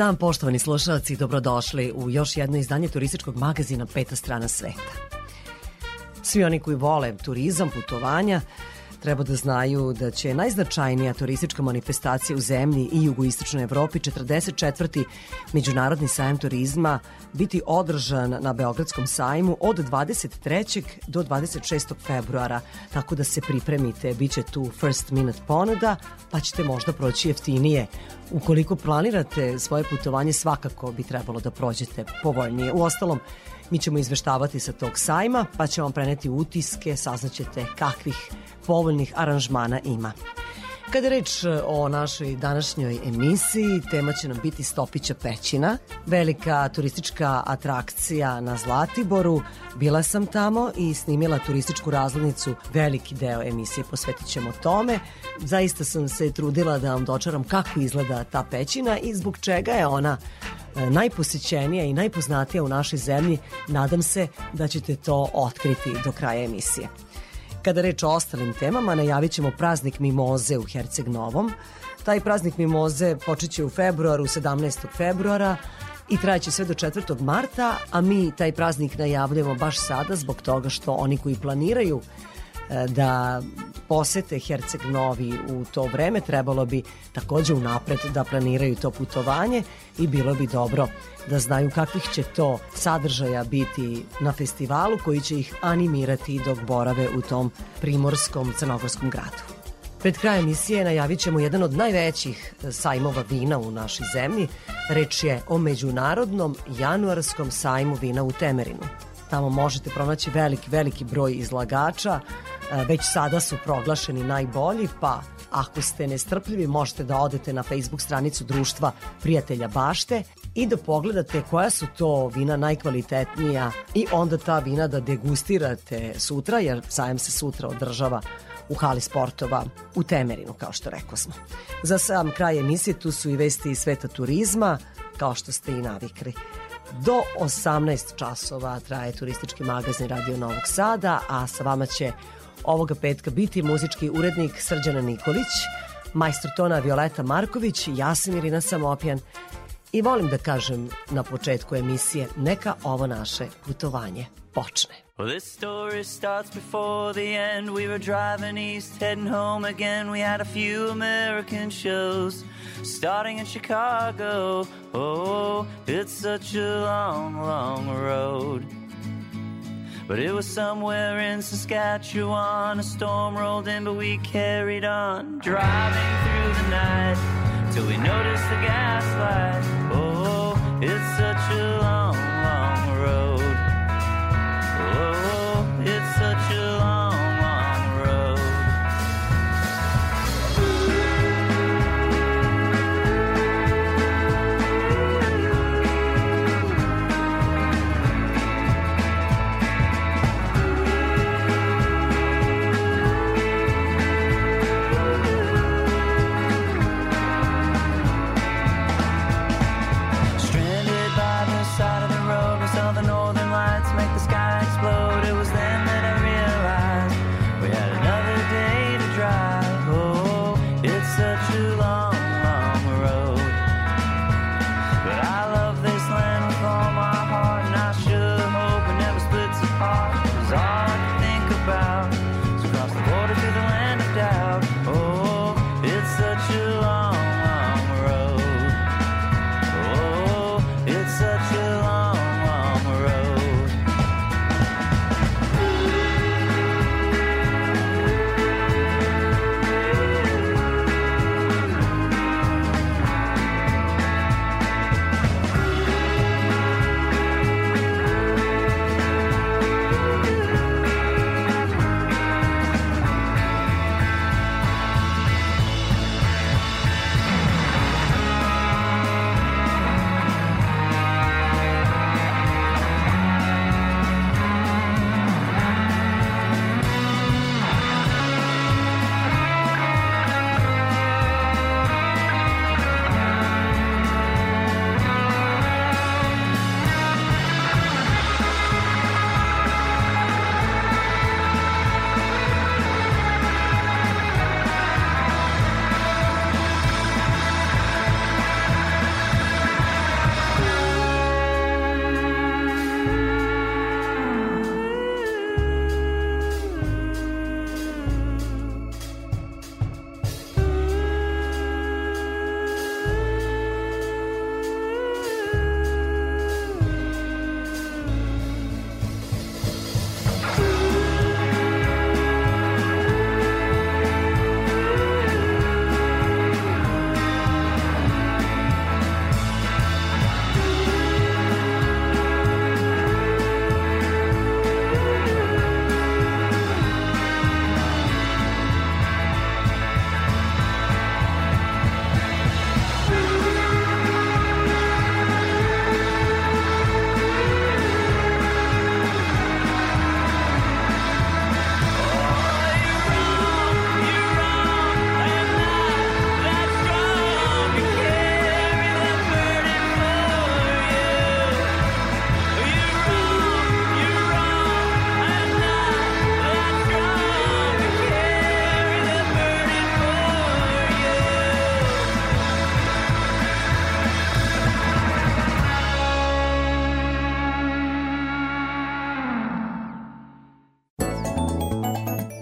Dan, poštovani slušalci, dobrodošli u još jedno izdanje turističkog magazina Peta strana sveta. Svi oni koji vole turizam, putovanja, treba da znaju da će najznačajnija turistička manifestacija u zemlji i jugoistočnoj Evropi 44. Međunarodni sajam turizma biti održan na Beogradskom sajmu od 23. do 26. februara, tako da se pripremite, bit će tu first minute ponuda, pa ćete možda proći jeftinije. Ukoliko planirate svoje putovanje, svakako bi trebalo da prođete povoljnije. U ostalom, mi ćemo izveštavati sa tog sajma, pa ćemo vam preneti utiske, saznaćete kakvih povoljnih aranžmana ima. Kada je reč e, o našoj današnjoj emisiji, tema će nam biti Stopića pećina, velika turistička atrakcija na Zlatiboru. Bila sam tamo i snimila turističku razglednicu, veliki deo emisije posvetit ćemo tome. Zaista sam se trudila da vam dočaram kako izgleda ta pećina i zbog čega je ona najposećenija i najpoznatija u našoj zemlji. Nadam se da ćete to otkriti do kraja emisije. Kada reč o ostalim temama, najavit ćemo praznik Mimoze u Herceg Novom. Taj praznik Mimoze počeće u februaru, 17. februara, i trajeće sve do 4. marta, a mi taj praznik najavljamo baš sada zbog toga što oni koji planiraju e, da posete Herceg Novi u to vreme, trebalo bi takođe unapred da planiraju to putovanje i bilo bi dobro da znaju kakvih će to sadržaja biti na festivalu koji će ih animirati dok borave u tom primorskom crnogorskom gradu. Pred krajem emisije najavit ćemo jedan od najvećih sajmova vina u našoj zemlji. Reč je o Međunarodnom januarskom sajmu vina u Temerinu. Tamo možete pronaći veliki, veliki broj izlagača. Već sada su proglašeni najbolji, pa ako ste nestrpljivi možete da odete na Facebook stranicu društva Prijatelja Bašte i da pogledate koja su to vina najkvalitetnija i onda ta vina da degustirate sutra, jer sajem se sutra održava u hali sportova u Temerinu, kao što rekao smo. Za sam kraj emisije tu su i vesti iz sveta turizma, kao što ste i navikli. Do 18 časova traje turistički magazin Radio Novog Sada, a sa vama će ovoga petka biti muzički urednik Srđana Nikolić, majstor tona Violeta Marković, ja sam Irina Samopjan I volim da kažem na početku emisije, neka ovo naše putovanje počne. Well, this story starts before the end. We were driving east, heading home again. We had a few American shows starting in Chicago. Oh, it's such a long, long road. But it was somewhere in Saskatchewan. A storm rolled in, but we carried on, driving through the night till we noticed the gas light. Oh, it's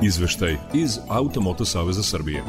Izveštaj iz Automoto Saveza Srbije.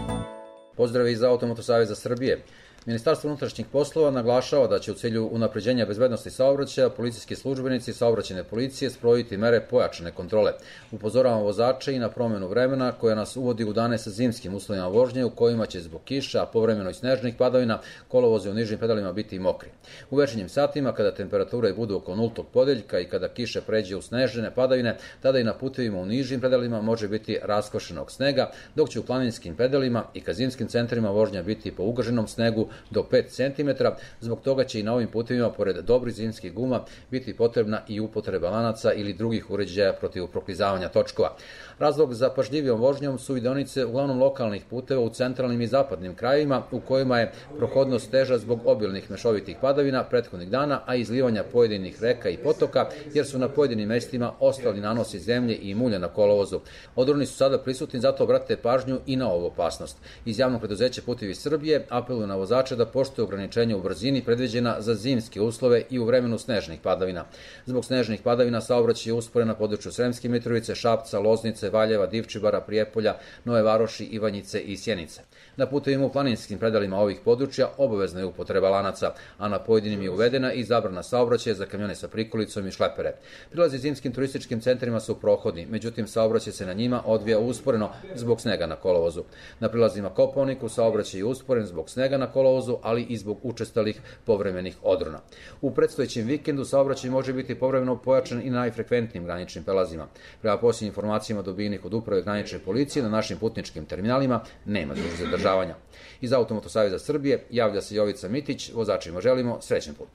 Pozdrav iz Automoto Saveza Srbije. Ministarstvo unutrašnjih poslova naglašava da će u cilju unapređenja bezbednosti saobraćaja policijski službenici saobraćene policije sprojiti mere pojačane kontrole. Upozoravamo vozače i na promenu vremena koja nas uvodi u dane sa zimskim uslovima vožnje u kojima će zbog kiša, povremeno i snežnih padavina kolovoze u nižim pedalima biti mokri. U večernjim satima kada temperature budu oko nultog podeljka i kada kiše pređe u snežene padavine, tada i na putevima u nižim pedalima može biti raskošenog snega, dok će u planinskim pedalima i ka zimskim centrima vožnja biti po ugaženom snegu do 5 cm, zbog toga će i na ovim putevima, pored dobrih zimskih guma, biti potrebna i upotreba lanaca ili drugih uređaja protiv proklizavanja točkova. Razlog za pažljivijom vožnjom su i deonice uglavnom lokalnih puteva u centralnim i zapadnim krajevima u kojima je prohodnost teža zbog obilnih mešovitih padavina prethodnih dana, a izlivanja pojedinih reka i potoka, jer su na pojedinim mestima ostali nanosi zemlje i mulja na kolovozu. Odroni su sada prisutni, zato obratite pažnju i na ovu opasnost. Iz javnog preduzeća Putevi Srbije apeluju na vozače da poštuju ograničenja u brzini predviđena za zimske uslove i u vremenu snežnih padavina. Zbog snežnih padavina saobraćaj je usporen na području Sremske Mitrovice, Šapca, Loznice, Valjeva, Divčibara, Prijepolja, Nove Varoši, Ivanjice i Sjenice. Na putevima u planinskim predalima ovih područja obavezna je upotreba lanaca, a na pojedinim je uvedena i zabrana saobraćaja za kamione sa prikolicom i šlepere. Prilazi zimskim turističkim centrima su prohodni, međutim saobraćaj se na njima odvija usporeno zbog snega na kolovozu. Na prilazima Koponiku saobraćaj je usporen zbog snega na kolovozu, ali i zbog učestalih povremenih odrona. U predstojećem vikendu saobraćaj može biti povremeno pojačan i na najfrekventnijim graničnim prelazima. Prema posljednjim informacijama dobijenih od uprave granične policije na našim putničkim terminalima nema dužih zadržavanja. Iz Automoto Savjeza Srbije javlja se Jovica Mitić, vozačima želimo srećen put.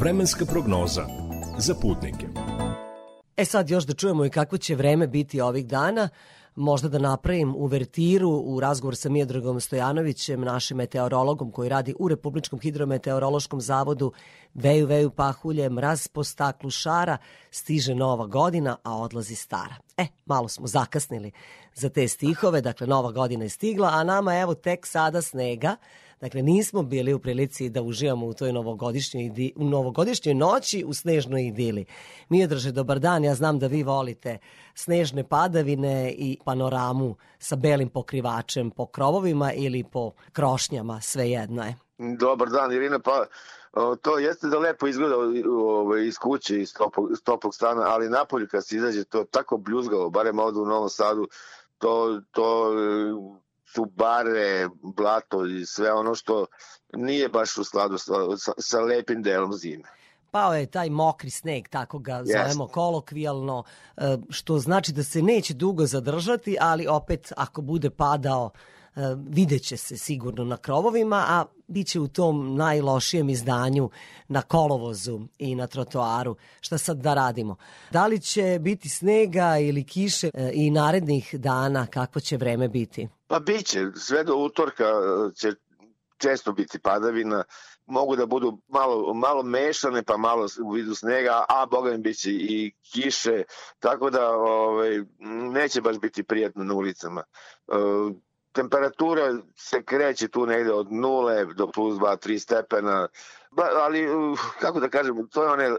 Vremenska prognoza za putnike. E sad još da čujemo i kakvo će vreme biti ovih dana možda da napravim uvertiru u razgovor sa Mijedragom Stojanovićem, našim meteorologom koji radi u Republičkom hidrometeorološkom zavodu. Veju, veju pahulje, mraz po staklu šara, stiže nova godina, a odlazi stara. E, malo smo zakasnili za te stihove, dakle nova godina je stigla, a nama evo tek sada snega, Dakle, nismo bili u prilici da uživamo u toj novogodišnjoj, u novogodišnjoj noći u snežnoj idili. drže, dobar dan, ja znam da vi volite snežne padavine i panoramu sa belim pokrivačem po krovovima ili po krošnjama, svejedno je. Dobar dan, Irina, pa to jeste da lepo izgleda ovaj, iz kuće, iz toplog, toplog stana, ali napolje kad se izađe to tako bljuzgalo, barem ovde u Novom Sadu, to, to su bare, blato i sve ono što nije baš u skladu sa, sa, sa lepim delom zime. Pao je taj mokri sneg, tako ga zovemo yes. kolokvijalno, e, što znači da se neće dugo zadržati, ali opet ako bude padao videće se sigurno na krovovima, a biće u tom najlošijem izdanju na kolovozu i na trotoaru. Šta sad da radimo? Da li će biti snega ili kiše e, i narednih dana, kako će vreme biti? Pa biće, sve do utorka e, će često biti padavina, mogu da budu malo, malo mešane pa malo u vidu snega, a boga mi biće i kiše, tako da ovaj, neće baš biti prijatno na ulicama. E, temperatura se kreće tu negde od 0 do plus 2-3 stepena, Ba, ali, uh, kako da kažem, to je onaj uh,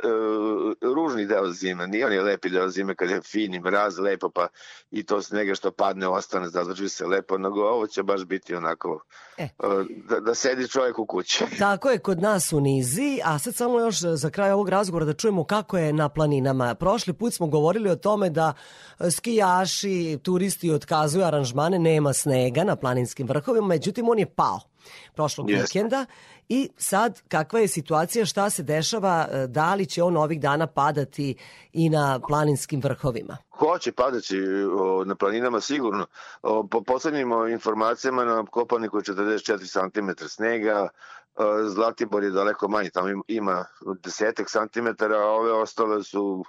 ružni deo zime, nije onaj lepi deo zime kad je fini mraz, lepo, pa i to snega što padne ostane, zadrži se lepo, nego ovo će baš biti onako, e. uh, da, da sedi čovjek u kući. Tako je kod nas u Nizi, a sad samo još za kraj ovog razgovora da čujemo kako je na planinama. Prošli put smo govorili o tome da skijaši, turisti otkazuju aranžmane, nema snega na planinskim vrhovima, međutim on je pao prošlog yes. vikenda i sad kakva je situacija, šta se dešava, e, da li će on ovih dana padati i na planinskim vrhovima? Hoće padati na planinama sigurno. Po poslednjim informacijama na Kopaniku je 44 cm snega, Zlatibor je daleko manji, tamo ima desetak centimetara, a ove ostale su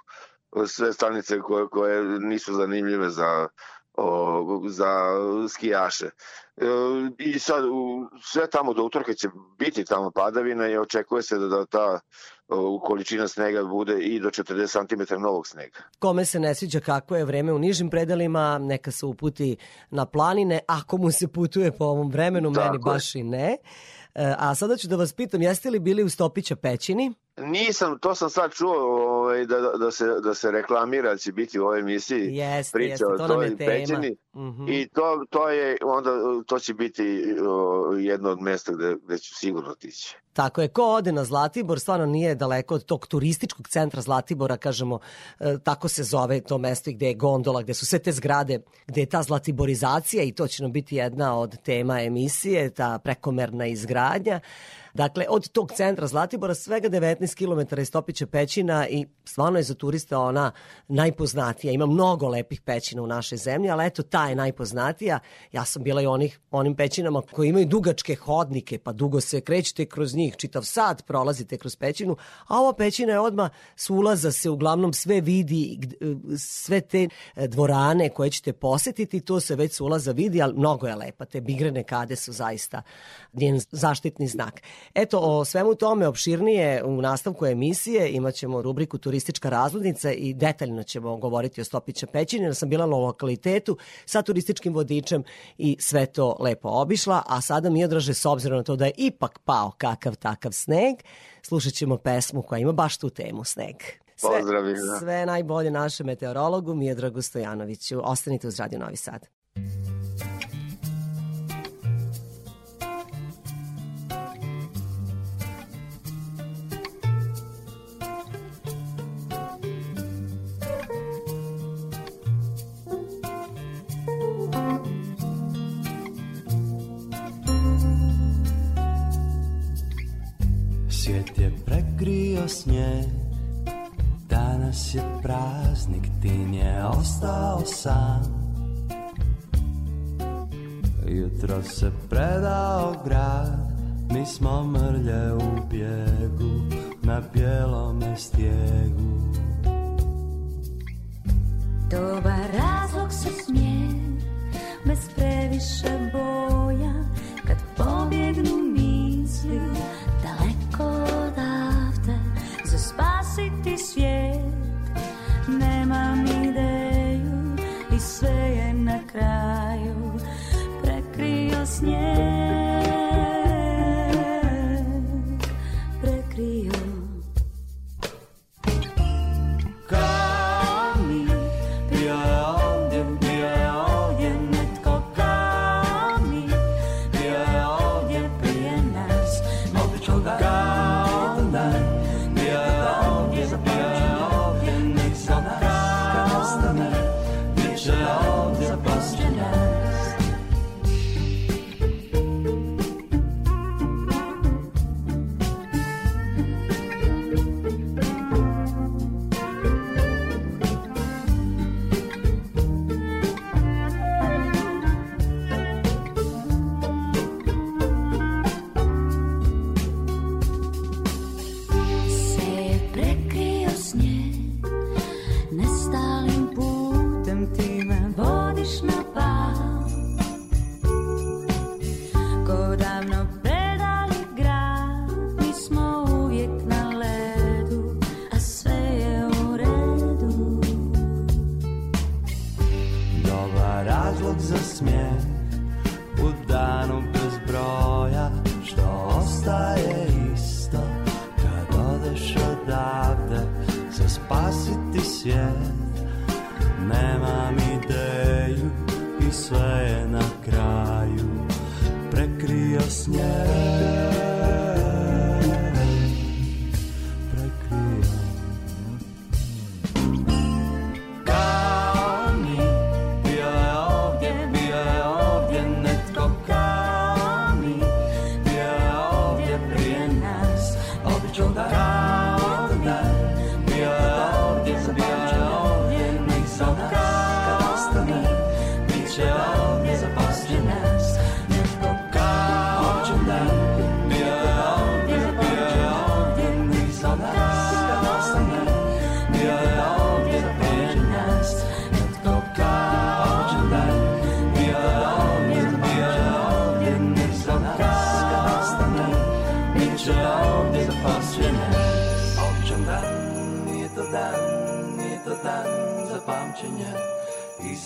sve stanice koje, koje nisu zanimljive za o, za skijaše. E, I sad u, sve tamo do utorka će biti tamo padavina i očekuje se da, da ta o, količina snega bude i do 40 cm novog snega. Kome se ne sviđa kako je vreme u nižim predelima, neka se uputi na planine, ako mu se putuje po ovom vremenu, Tako meni baš i ne. E, a sada ću da vas pitam, jeste li bili u Stopića pećini? Nisam, to sam sad čuo ovaj, da, da, se, da se reklamira, da će biti u ovoj emisiji jeste, priča jeste, to o toj pećini. Mm -hmm. I to, to je, onda, to će biti o, jedno od mesta gde, gde ću sigurno tići. Tako je, ko ode na Zlatibor, stvarno nije daleko od tog turističkog centra Zlatibora, kažemo, e, tako se zove to mesto gde je gondola, gde su sve te zgrade, gde je ta zlatiborizacija i to će nam biti jedna od tema emisije, ta prekomerna izgradnja. Dakle, od tog centra Zlatibora svega 19 km je Stopića pećina i stvarno je za turiste ona najpoznatija. Ima mnogo lepih pećina u našoj zemlji, ali eto, ta je najpoznatija. Ja sam bila i onih, onim pećinama koji imaju dugačke hodnike, pa dugo se krećete kroz njih, čitav sat prolazite kroz pećinu, a ova pećina je odma s ulaza se uglavnom sve vidi, sve te e, dvorane koje ćete posetiti, to se već s ulaza vidi, ali mnogo je lepa. Te bigrene kade su zaista njen zaštitni znak. Eto, o svemu tome opširnije u nastavku emisije imaćemo rubriku Turistička razglednica i detaljno ćemo govoriti o Stopića pećini, jer sam bila na lokalitetu sa turističkim vodičem i sve to lepo obišla, a sada mi odraže s obzirom na to da je ipak pao kakav takav sneg, slušat ćemo pesmu koja ima baš tu temu sneg. Sve, Pozdravim, sve najbolje našem meteorologu Miodragu Stojanoviću. Ostanite uz Radio Novi Sad. Svijet prekrio snijeg Danas je praznik, ti je ostao sam Jutro se predao grad Mi smo mrlje u bijegu Na bijelome stijegu. Dobar razlog se smije Bez previše boja Kad pobjegnu spasiti svijet. Nemam ideju i sve je na kraju. Prekrio snijeg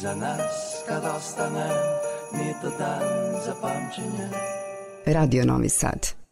za nas kad ostane Nije to dan za pamćenje. Radio Novi Sad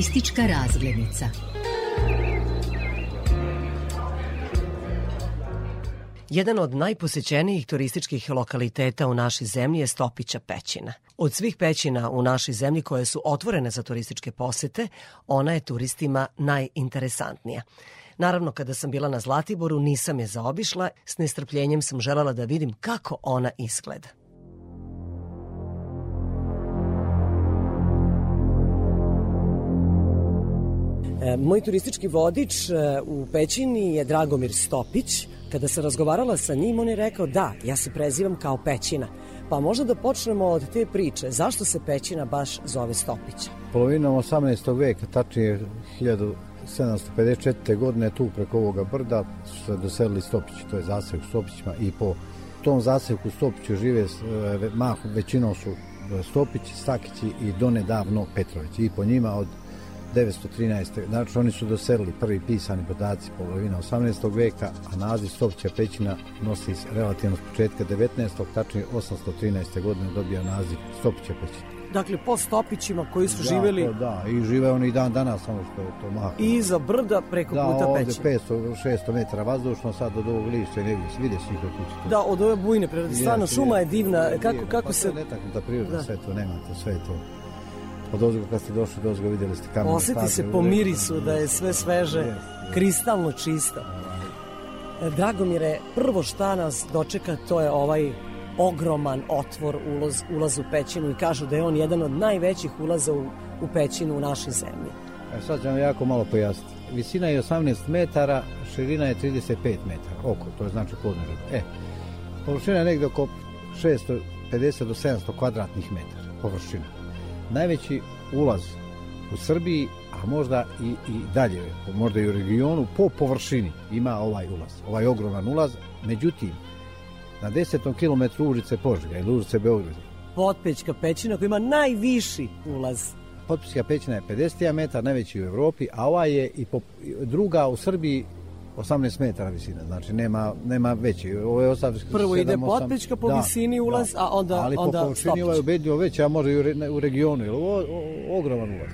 Turistička razglednica. Jedan od najposećenijih turističkih lokaliteta u našoj zemlji je Stopića pećina. Od svih pećina u našoj zemlji koje su otvorene za turističke posete, ona je turistima najinteresantnija. Naravno, kada sam bila na Zlatiboru, nisam je zaobišla, s nestrpljenjem sam želela da vidim kako ona izgleda. Moj turistički vodič e, u pećini je Dragomir Stopić. Kada sam razgovarala sa njim, on je rekao da, ja se prezivam kao pećina. Pa možda da počnemo od te priče. Zašto se pećina baš zove Stopića? Polovinom 18. veka, tačnije 1754. godine, tu preko ovoga brda su se doselili Stopići, to je zasek u Stopićima i po tom zaseku Stopiću žive, e, mahom većinom su Stopići, Stakići i donedavno Petrovići. I po njima od 913. Znači oni su doselili prvi pisani podaci polovina 18. veka, a naziv Stopića pećina nosi relativno s početka 19. tačnije 813. godine dobija naziv Stopića pećina. Dakle, po stopićima koji su Da, živeli to Da, i žive oni i dan danas, samo što je to mahom. iza brda preko Da, puta ovde pećina. 500-600 metara vazdušno, sad od ovog lišća ne vidi, se, vide svi kako će to. Da, od ove bujne prirode. Stvarno, šuma je divna. Kako, kako pa se... To je netaknuta priroda, Da. sve to, nemate, sve to. Od ozgo kad ste došli do ozgo vidjeli ste kamene Osjeti staze, se po mirisu da je sve sveže, jeste. kristalno čisto. E, Dragomire, prvo šta nas dočeka to je ovaj ogroman otvor ulaz, ulaz u pećinu i kažu da je on jedan od najvećih ulaza u, u pećinu u našoj zemlji. E, sad ću vam jako malo pojasniti. Visina je 18 metara, širina je 35 metara, oko, to je znači podnožaj. E, površina je negde oko 650 do 700 kvadratnih metara, površina. Najveći ulaz u Srbiji, a možda i, i dalje, možda i u regionu, po površini ima ovaj ulaz, ovaj ogroman ulaz. Međutim, na 10. kilometru Užice Požega ili Užice Beograda, Potpećka pećina koja ima najviši ulaz. Potpiska pećina je 50 metar, najveći u Evropi, a ova je i po, druga u Srbiji 18 metara visina, znači nema, nema veći. Ovo je ostavski Prvo ide Potpećka po visini ulaz, a onda- Ali onda po površini ovaj ubedljivo veći, a može i u, re- u regionu, jer ovo je ogroman ulaz.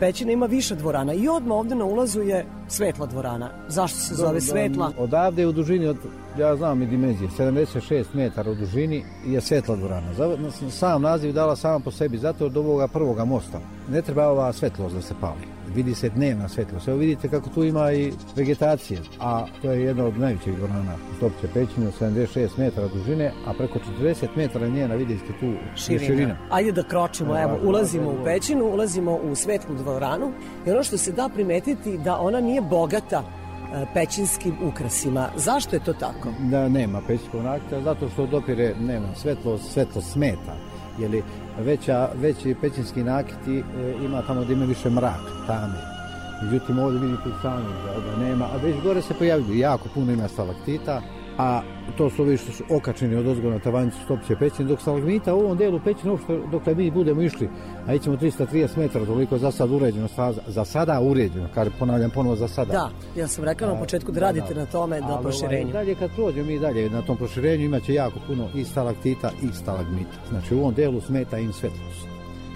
Pećina ima više dvorana i odmah ovde na ulazu je svetla dvorana. Zašto se zove svetla? Odavde je u dužini od, ja znam i dimenzije, 76 metara u dužini je svetla dvorana. Sam naziv dala sama po sebi, zato od ovoga prvoga mosta. Ne treba ova svetlost da se pali. Vidi se dnevna svetlost. Evo vidite kako tu ima i vegetacije, a to je jedna od najvećih dvorana u Stopće pećine, 76 metara dužine, a preko 40 metara njena, vidite tu širina. širina. Ajde da kročimo, evo, ulazimo u pećinu, ulazimo u svetlu dvoranu i ono što se da primetiti da ona nije bogata pećinskim ukrasima. Zašto je to tako? da nema pećinskog nakita zato što dopire nema svetlo, svetlo smeta jer je veća, veći pećinski nakiti e, ima tamo gdje ima više mraka, tame. Međutim, ovdje vidite sami da, da nema, a već gore se pojavljuju jako puno ima stalaktita, a to su ovi što su okačeni od ozgo na tavanicu stopće pećine, dok stalagmita u ovom delu pećine, uopšte dok mi budemo išli, a ićemo 330 metara, toliko za sad uređeno, staza, za sada uređeno, kaže, ponavljam ponovo za sada. Da, ja sam rekao na početku da radite na tome, da Ali, proširenju. Ovaj, dalje kad prođemo mi dalje na tom proširenju imaće jako puno i stalaktita i stalagmita. Znači u ovom delu smeta im svetlost.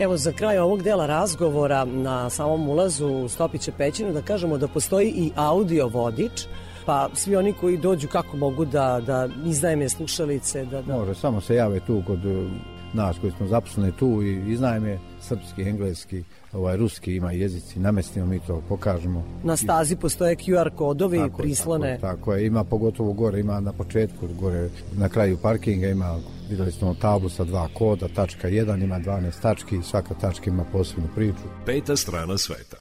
Evo za kraj ovog dela razgovora na samom ulazu u Stopiće pećinu da kažemo da postoji i audio vodič, pa svi oni koji dođu kako mogu da, da iznajme slušalice, da, da Može, samo se jave tu kod e, nas koji smo zaposleni tu i iznajme srpski, engleski, ovaj, ruski ima jezici, namestimo mi to, pokažemo. na stazi postoje QR kodovi, Tako je, prislone. Tako, je, tako je, ima pogotovo gore, ima na početku, gore na kraju parkinga ima, videli smo tablu sa dva koda, tačka 1 ima 12 tački i svaka tačka ima posebnu priču. Peta strana sveta.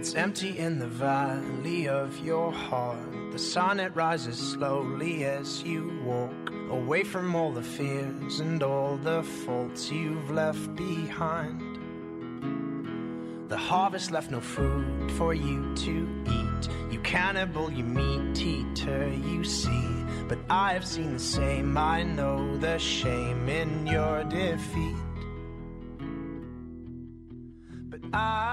It's empty in the valley of your heart. The sun it rises slowly as you walk away from all the fears and all the faults you've left behind. The harvest left no food for you to eat. You cannibal, you meat eater, you see. But I have seen the same. I know the shame in your defeat. But I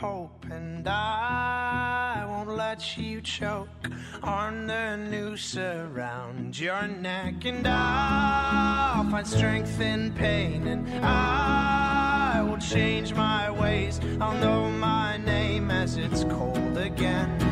hope and I won't let you choke on the noose around your neck. And I'll find strength in pain and I will change my ways. I'll know my name as it's cold again.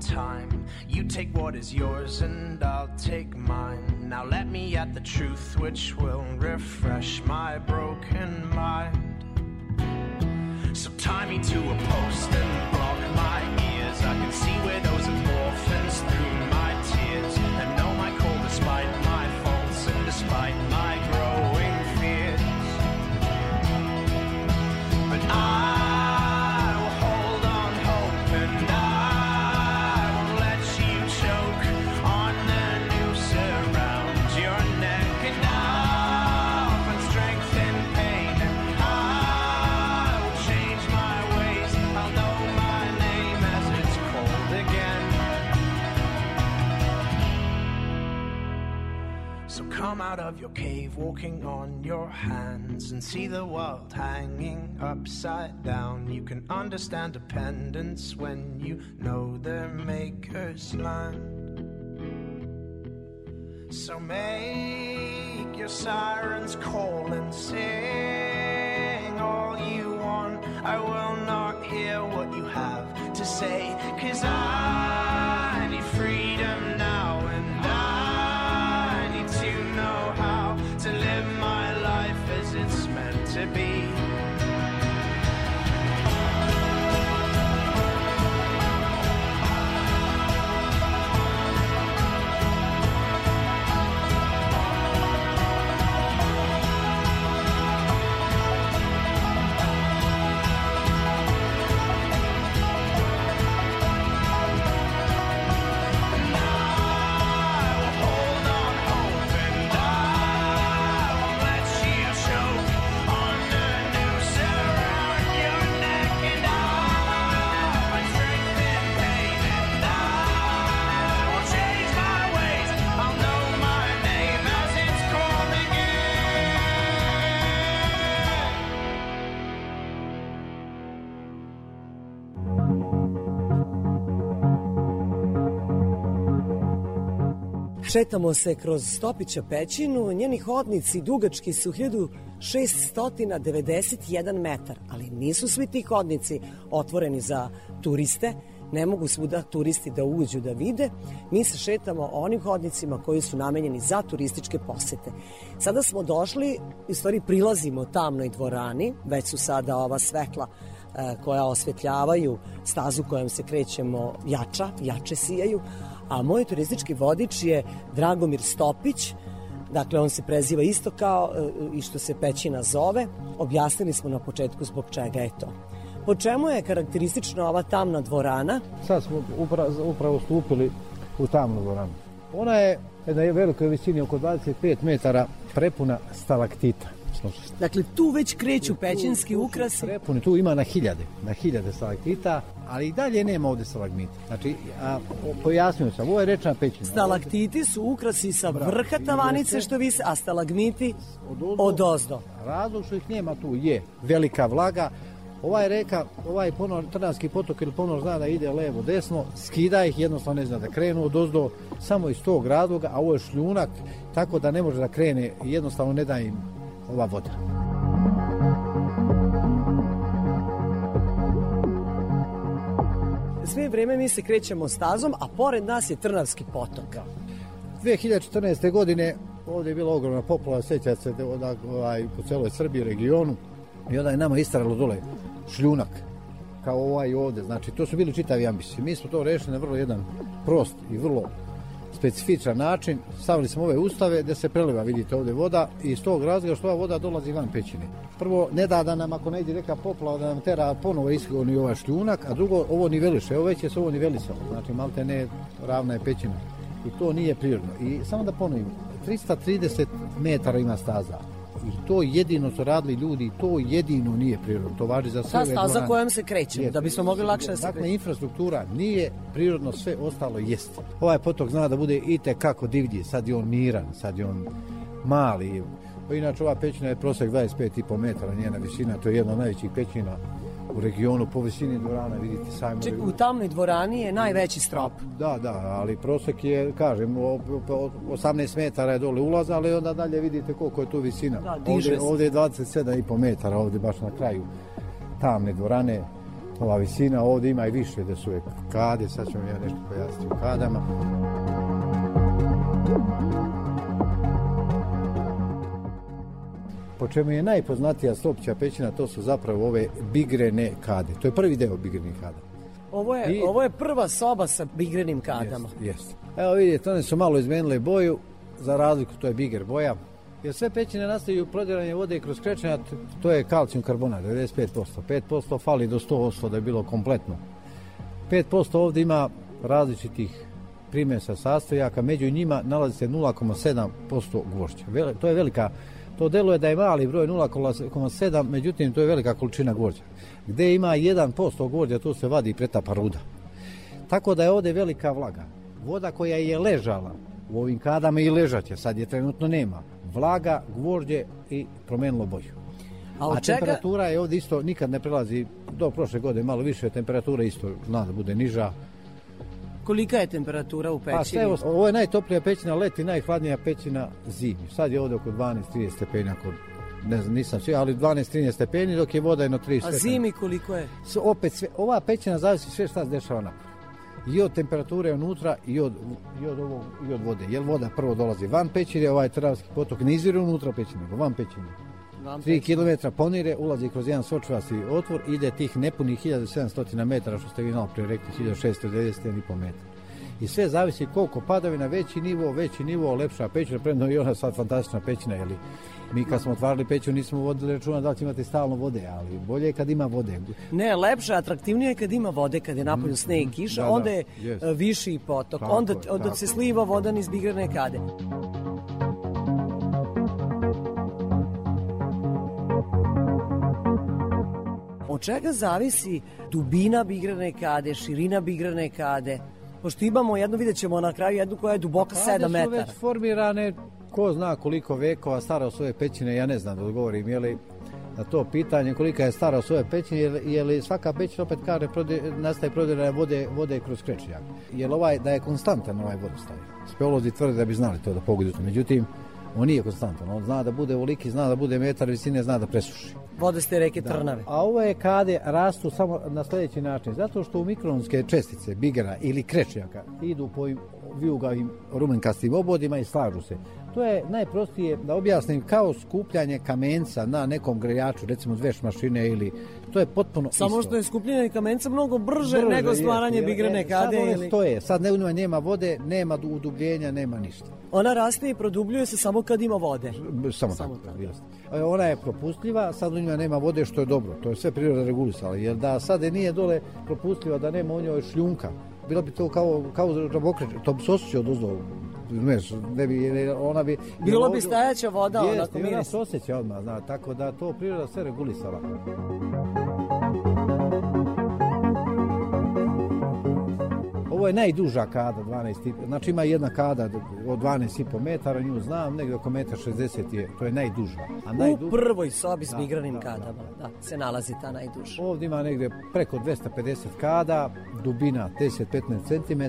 Time. You take what is yours and I'll take mine. Now let me at the truth which will refresh my broken mind. So tie me to a post and block my ears. I can see where those of your cave walking on your hands and see the world hanging upside down. You can understand dependence when you know their maker's land. So make your sirens call and sing all you want. I will not hear what you have to say, cause I Šetamo se kroz Stopića pećinu, njeni hodnici dugački su 1691 metar, ali nisu svi ti hodnici otvoreni za turiste, ne mogu svuda turisti da uđu da vide. Mi se šetamo onim hodnicima koji su namenjeni za turističke posete. Sada smo došli, u stvari prilazimo tamnoj dvorani, već su sada ova svetla e, koja osvetljavaju stazu kojom se krećemo jača, jače sijaju, a moj turistički vodič je Dragomir Stopić, dakle on se preziva isto kao e, i što se pećina zove, objasnili smo na početku zbog čega je to. Po čemu je karakteristična ova tamna dvorana? Sad smo upravo, upravo stupili u tamnu dvoranu. Ona je na velikoj visini oko 25 metara prepuna stalaktita. Dakle, tu već kreću pećinski ukrasi. Prepuni, tu ima na hiljade, na hiljade stalaktita, ali i dalje nema ovde stalagmita. Znači, a, pojasnio sam, ovo je rečna pećina. Stalaktiti su ukrasi sa vrha tavanice što vise, a stalagmiti od ozdo. Razlog što ih nema tu je velika vlaga, Ovaj reka, ovaj ponor, Trnavski potok ili ponor zna da ide levo desno, skida ih, jednostavno ne zna da krenu od ozdo, samo iz tog razloga, a ovo je šljunak, tako da ne može da krene, jednostavno ne da im ova voda. Sve vreme mi se krećemo stazom, a pored nas je Trnavski potok. 2014. godine ovdje je bila ogromna poplava, sjeća se da- da, ovaj, po celoj Srbiji regionu i onda je nama istaralo dole šljunak kao ovaj ovde, znači to su bili čitavi ambisi. Mi smo to rešili na vrlo jedan prost i vrlo specifičan način. Stavili smo ove ustave gde se preliva, vidite ovde voda i iz tog razloga što ova voda dolazi van pećine. Prvo, ne da da nam ako ne ide neka poplava da nam tera ponovo iskroni ovaj šljunak, a drugo, ovo niveliše, ovo već je se ovo nivelisalo, znači malte ne ravna je pećina i to nije prirodno. I samo da ponovim, 330 metara ima staza i to jedino su radili ljudi i to jedino nije prirodno. To važi za sve Ta staza kojom se krećemo, da bismo mogli lakše da se Dakle, infrastruktura nije prirodno, sve ostalo jeste. Ovaj potok zna da bude i kako divlji, sad je on miran, sad je on mali. Inače, ova pećina je prosek 25,5 metara, njena visina, to je jedna od najvećih pećina u regionu po visini dvorana, vidite sami. Ček, u tamnoj dvorani je najveći strop. Da, da, ali prosek je, kažem, o- o- 18 metara je dole ulaz, ali onda dalje vidite koliko je tu visina. Da, ovde, ovde je 27,5 metara, ovde baš na kraju tamne dvorane, ova visina, ovde ima i više da su je kade, sad ću vam ja nešto pojasniti o kadama. Po čemu je najpoznatija stopća pećina, to su zapravo ove bigrene kade. To je prvi deo bigrenih kada. Ovo je, I- ovo je prva soba sa bigrenim kadama. Jeste, jeste. Evo vidite, one su malo izmenile boju, za razliku to je biger boja. Jer sve pećine nastaju prodiranje vode kroz krečenja, to je kalcijum karbonat, 95%. 5% fali do 100% da je bilo kompletno. 5% ovde ima različitih primesa sastojaka, među njima nalazi se 0,7% gvožđa. Vele- To je velika, to deluje da je mali broj 0,7, međutim to je velika količina gvožđa. Gde ima 1% gvožđa, tu se vadi pretapa ruda. Tako da je ovde velika vlaga. Voda koja je ležala u ovim kadama i ležat će, sad je trenutno nema. Vlaga, gvožđe i promenilo boju. A A čega- temperatura je ovdje isto nikad ne prelazi, do prošle godine malo više, temperatura isto zna da bude niža. Kolika je temperatura u Pa pećini? sve, ovo- je najtoplija pećina leti, najhladnija pećina zimi. Sad je ovdje oko 12-30 stepeni, ako ne znam, nisam sve, ali 12-13 stepeni, dok je voda jedno 30 A stepeni. zimi koliko je? S- opet sve, ova pećina zavisi sve šta se dešava napolje. I od temperature unutra i od, i od, ovog, i od vode. Jer voda prvo dolazi van pećine, ovaj Travski potok ne izvire unutra pećine, nego van pećine. Van 3 km ponire, ulazi kroz jedan sočvasti otvor, ide tih nepunih 1700 metara, što ste vi malo prije rekli, 1690,5 metara. I sve zavisi koliko padavina, veći nivo, veći nivo, lepša pećina, premda i ona sad fantastična pećina, jeli mi kad smo otvarali peću nismo vodili računa da li će imati stalno vode, ali bolje je kad ima vode. Ne, lepše, atraktivnije je kad ima vode, kad je napolju sneg i kiša, da, da, onda je jest. e, viši potok, Tako onda, onda tako se sliva voda niz bigrane kade. Od čega zavisi dubina bigrane kade, širina bigrane kade? Pošto imamo jednu, vidjet ćemo na kraju jednu koja je duboka 7 Kade su metara. već formirane, ko zna koliko vekova stara su ove pećine, ja ne znam da odgovorim, je li na to pitanje kolika je stara su ove pećine, je li, je li svaka pećina opet kaže prode, nastaje prodiranje vode, vode kroz krečijak. Jer ovaj, da je konstantan ovaj vodostaj. Speolozi tvrde da bi znali to da pogodu. Međutim, on nije konstantan. On zna da bude voliki, zna da bude metar visine, zna da presuši. Vode ste reke Trnave. A ove kade rastu samo na sljedeći način. Zato što u mikronske čestice, bigera ili krečnjaka idu po ovim vijugavim rumenkastim obodima i slažu se. To je najprostije da objasnim kao skupljanje kamenca na nekom grejaču, recimo dveš mašine ili to je potpuno Samo isto. što je skupljanje kamenca mnogo brže, Brže, nego stvaranje bigrane e, Sad kade. one Ili... stoje, sad ne, nema vode, nema du- udubljenja, nema ništa. Ona raste i produbljuje se samo kad ima vode. Samo, Samo tako, tako. E, Ona je propustljiva, sad u njima nema vode što je dobro, to je sve priroda regulisala, jer da sad je nije dole propustljiva, da nema u njoj šljunka, bilo bi to kao, kao žabokreč, to bi se osjećao dozdo, znaš, ne bi, jer ona bi... Bilo bi stajaća voda, Jeste, onako i ona miris. se osjeća odmah, zna, tako da to priroda sve regulisala. Ovo je najduža kada, 12, znači ima jedna kada od 12,5 metara, nju znam, negdje oko metar 60 je, to je najduža. A U prvoj sobi s Da, bigranim da, kadama, da, se nalazi ta najduža. Ovdje ima negdje preko 250 kada, dubina 10-15 cm,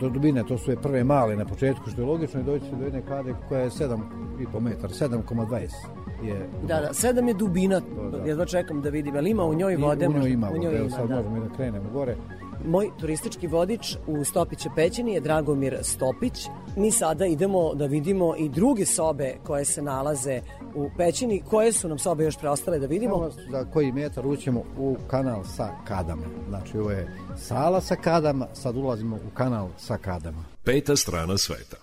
do dubine to su je prve male na početku, što je logično i doći do jedne kade koja je 7,5 metara, 7,20 je Da, da, sedam je dubina, da. jedva čekam da vidim, ali ima u njoj I vode? u njoj ima, u njoj evo ima, sad da. možemo i da krenemo gore. Moj turistički vodič u Stopiće pećini je Dragomir Stopić. Mi sada idemo da vidimo i druge sobe koje se nalaze u pećini. Koje su nam sobe još preostale da vidimo? Za koji metar ućemo u kanal sa kadama. Znači ovo je sala sa kadama, sad ulazimo u kanal sa kadama. Peta strana sveta.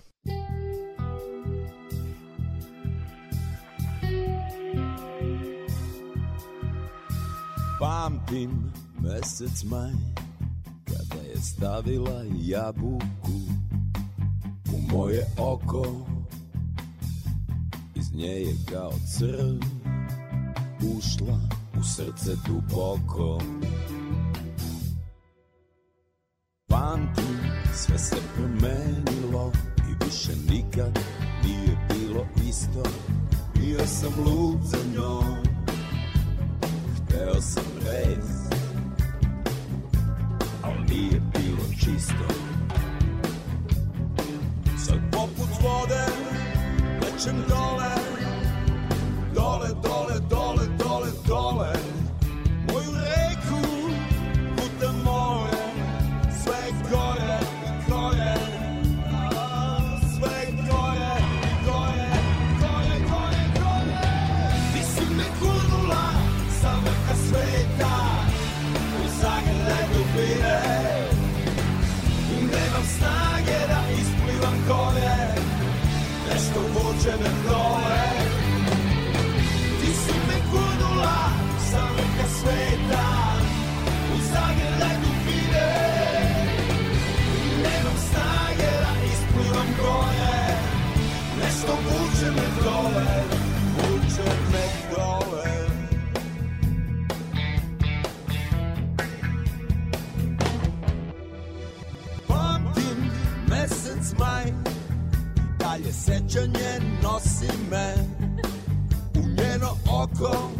Pamtim mesec maj Kada je stavila jabuku U moje oko. Iz nje je kao crv Ušla u srce duboko. Pamtim sve se promenilo I više nikad nije bilo isto. Bio sam lud za njom. Hteo sam rez Al nije bilo čisto. Sad poput vode dole Dole, dole, dole, baci me u njeno oko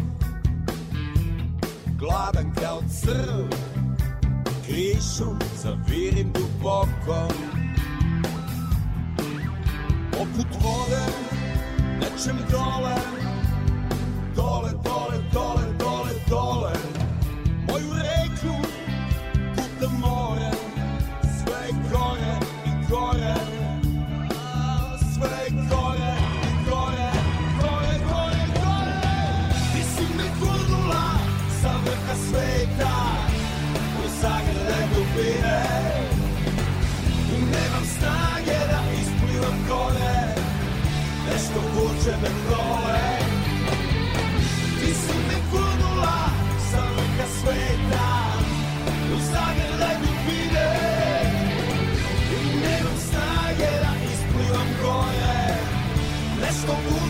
Gladan kao crv Krišu zavirim duboko. Poput vode nečem dole Dole, dole, dole, dole, dole.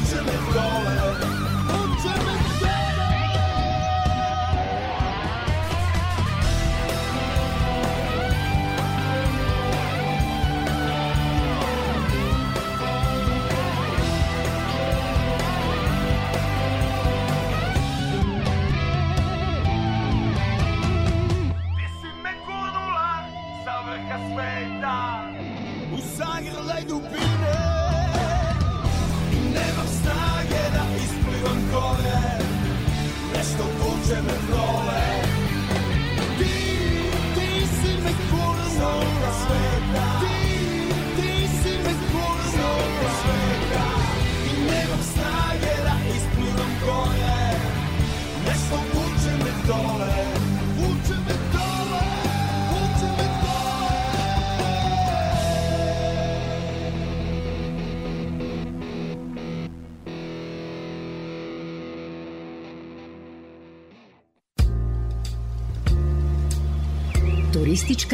Nešto vuče me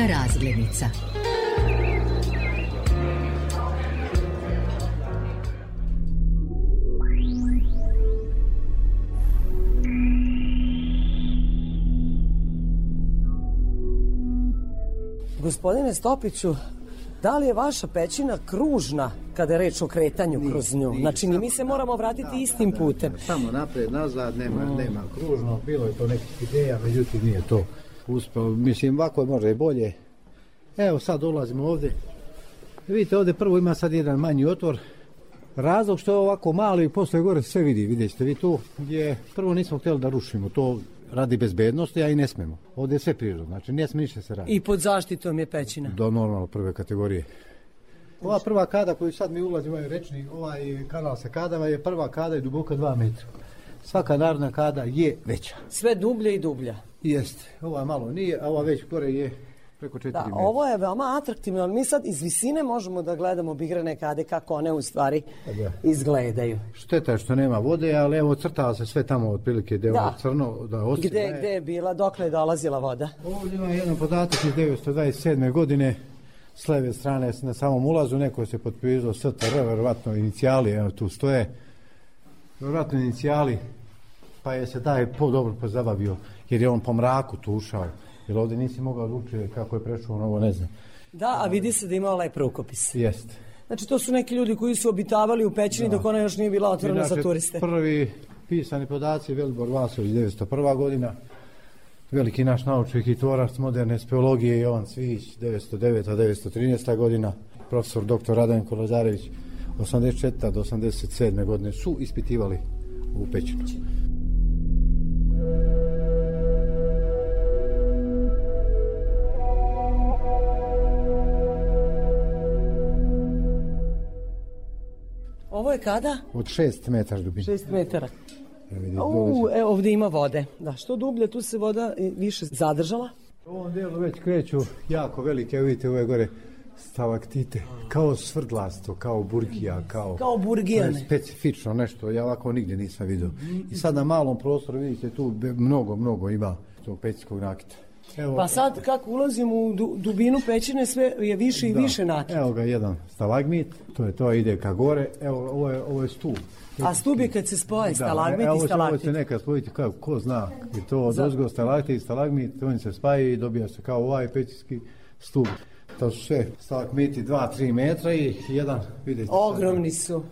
Turistička razglednica. Gospodine Stopiću, da li je vaša pećina kružna kada je reč o kretanju kroz nju? Znači, ni mi se moramo vratiti istim putem. Samo napred, nazad, nema, nema kružno, bilo je to nekih ideja, međutim nije to uspelo. Mislim, ovako može i bolje. Evo sad dolazimo ovde. Vidite, ovde prvo ima sad jedan manji otvor. Razlog što je ovako mali i posle gore sve vidi, vidjet ćete vi tu, gdje prvo nismo htjeli da rušimo, to radi bezbednosti, a i ne smemo. Ovde je sve prirodno, znači ne sme ništa se radi. I pod zaštitom je pećina. Do normalno prve kategorije. Ova prva kada koju sad mi ulazimo, ovaj rečni, ovaj kanal sa kadama je prva kada je duboka 2 metra. Svaka narodna kada je veća. Sve dublje i dublja. Jeste, ova malo nije, a ova već gore je preko 4 Da, metra. ovo je veoma atraktivno, ali mi sad iz visine možemo da gledamo bigrane kade kako one u stvari Da. izgledaju. Šteta je što nema vode, ali evo crtava se sve tamo otprilike gde je Da. crno da ostane. Gde, gde je bila, dokle je dolazila voda? Ovdje ima jedan podatak iz 1927. godine s leve strane na samom ulazu neko se potpisao STR, verovatno inicijali, evo tu stoje, verovatno inicijali, pa je se taj po dobro pozabavio, jer je on po mraku tu ušao, jer ovdje nisi mogao da kako je prešao na ovo, ne znam. Da, a vidi se da ima lep rukopis. Jeste. Znači, to su neki ljudi koji su obitavali u pećini dok ona još nije bila otvorena za turiste. prvi pisani podaci Velibor Vasović, 901. godina, veliki naš naučnik i tvorac moderne speologije Jovan Cvić, 909. 913. godina, profesor dr. Radenko Lazarević, 84. do 87. godine su ispitivali u pećinu. Ovo je kada? Od 6 metara dubine. 6 metara. U, e, ovdje ima vode. Da, što dublje, tu se voda više zadržala. U ovom dijelu već kreću jako velike, evo vidite ove gore stalaktite, kao svrdlasto, kao burgija, kao... Kao burgijane. Je specifično nešto, ja ovako nigdje nisam vidio. I sad na malom prostoru vidite tu mnogo, mnogo ima tog pećinskog nakita. Evo, Pa sad kako ulazimo u du- dubinu pećine sve je više i da, više nakit. Evo ga jedan stalagmit, to je to, ide ka gore, evo ovo je, ovo je stup. A stup je kad se spoje stalagmit e, i će- Ovo stalaktit. će nekad spojiti kao, ko zna, i to od ozgo stalaktit i stalagmit, on se spaja i dobija se kao ovaj pećinski stup. To su sve stalagmiti 2-3 metra i jedan, vidite. Ogromni su.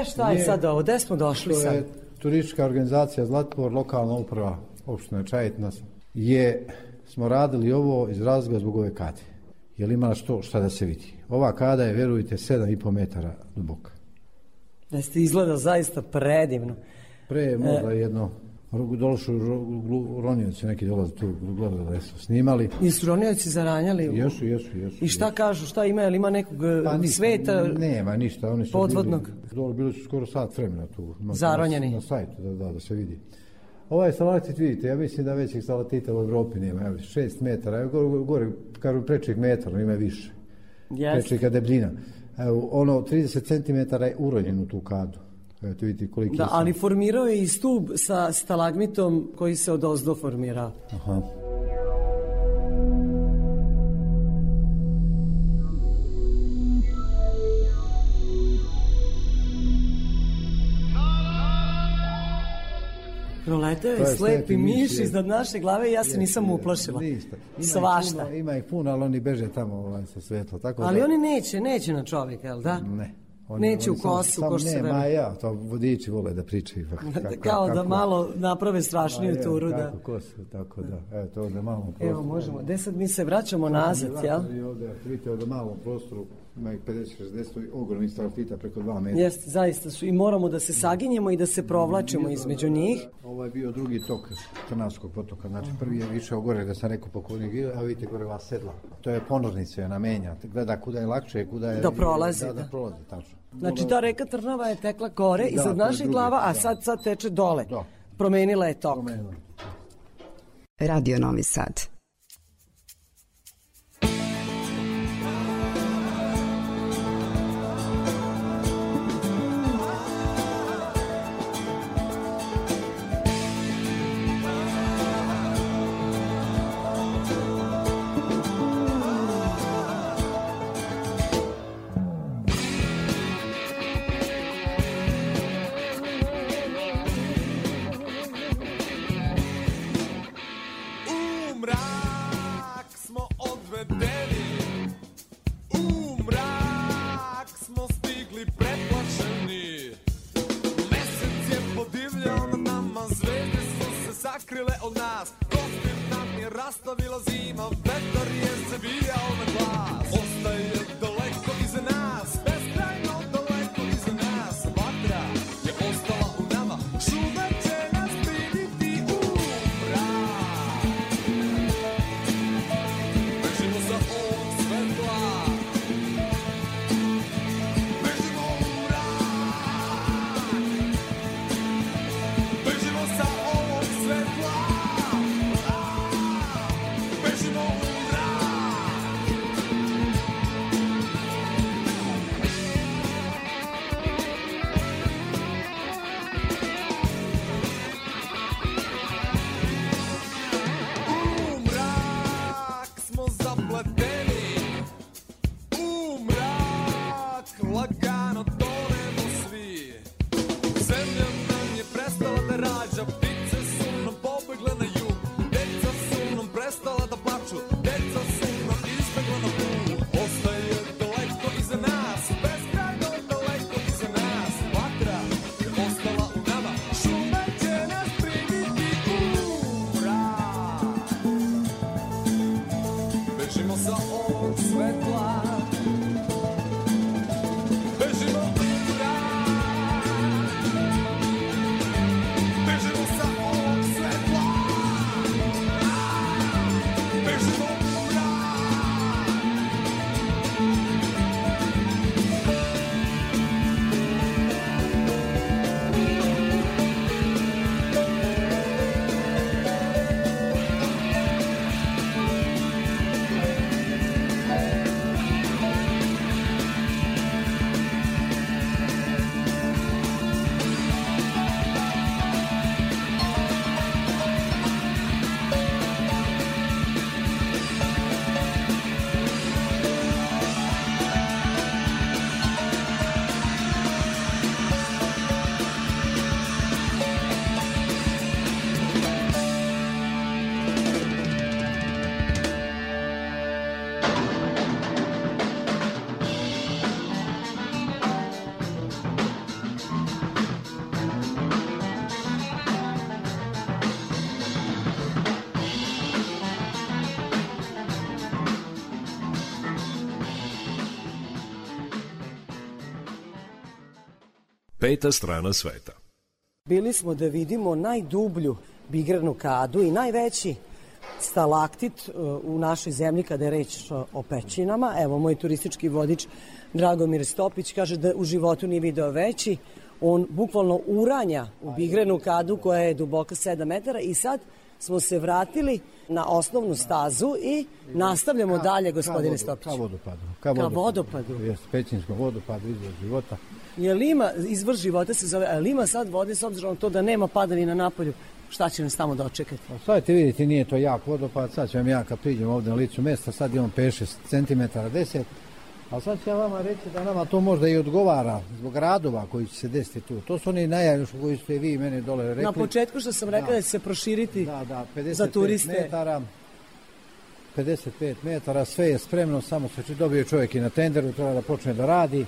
E, šta je Je. sad ovo? Gde smo došli sad? je turistička organizacija Zlatibor, lokalna uprava opština Čajetna je, smo radili ovo iz razloga zbog ove kade. Jer ima što šta da se vidi. Ova kada je, verujte, 7,5 metara duboka. Da ste izgleda zaista predivno. Pre je možda jedno, došli u Ronjevci, neki dolaze tu, gledali da su snimali. I su ronioci zaranjali? Jesu, jesu, jesu. I šta kažu, šta ima, jel ima nekog Pa ništa, sveta? Nema ništa, oni su podvodnog? Bili, dole bili su skoro sat vremena tu. Na, Zaronjeni? Na, na sajtu, da, da, da se vidi. Ovaj stalatit vidite, ja mislim da većih stalatita u Evropi nema, evo, šest metara, evo gore, gore kažu prečeg metar, ima više. Jeste. Prečega debljina. Evo, ono, 30 cm je uronjen u tu kadu. Tu vidite koliki Da, ali formirao je i stub sa stalagmitom koji se od ozdo formirao. Aha. Proleteo To je slepi miš, iznad naše glave i ja se nisam uplašila. Ništa. Ima ih Svašta. Puno, ima ih puno, ali oni beže tamo ovaj, sa svetla. Tako Ali da, oni neće, neće na čovjeka, jel da? Ne. Oni, Neće oni kosu, ko što se ne, ma ja, to vodiči vole da pričaju. Kako, Kao da kako- malo naprave strašniju Ma je, turu, da. Kako kosu, tako da. Evo, to da malo Evo, možemo. Gde sad mi se vraćamo nazad, jel? I ovdje, vidite, ovdje malom prostoru, ih 50-60, ogromni stalaktita preko 2 metra. Jeste, zaista su. I moramo da se saginjemo i da se provlačimo između njih. Ovo je bio drugi tok Trnavskog potoka, znači prvi je išao gore, da sam rekao pokovnik, a vidite gore ova sedla. To je ponornica, je namenja, gleda kuda je lakše, kuda je... Da prolazi, Da, da. da prolazi, tačno. Znači, ta reka Trnava je tekla gore Da, iznad naših glava, a da. sad, sad teče dole. Da. Promenila je tok. Promenila. Radio Novi Sad. Mrak smo odvedeni. U mrak smo stigli preplašeni Mesec je podivljao na nama Zvezde su se sakrile od nas. Kostir nam je rastavila zima Peta strana sveta. Bili smo da vidimo najdublju bigranu kadu i najveći stalaktit e, u našoj zemlji kada je reč o pećinama. Evo, moj turistički vodič Dragomir Stopić kaže da u životu nije video veći. On bukvalno uranja u bigranu kadu koja je duboka 7 metara i sad smo se vratili na osnovnu stazu i nastavljamo dalje, gospodine Stopić. Ka vodopadu. Ka vodopadu. Jeste, pećinskom vodopadu, izvor života. Je li ima, izvor života se zove, ali ima sad vode s obzirom to da nema padavina na polju, šta će nas tamo dočekati? Pa sad ćete vidjeti, nije to jak vodopad, sad ću vam ja kad priđem ovde na licu mesta, sad imam 5-6 cm, 10 A sad ću ja vama reći da nama to možda i odgovara zbog radova koji će se desiti tu. To su oni najavni koji ste vi mene dole rekli. Na početku što sam rekla da, Da. će se proširiti Da, da, 55 za turiste. metara, 55 metara, sve je spremno, samo se će dobije čovjek i na tenderu, treba da počne da radi.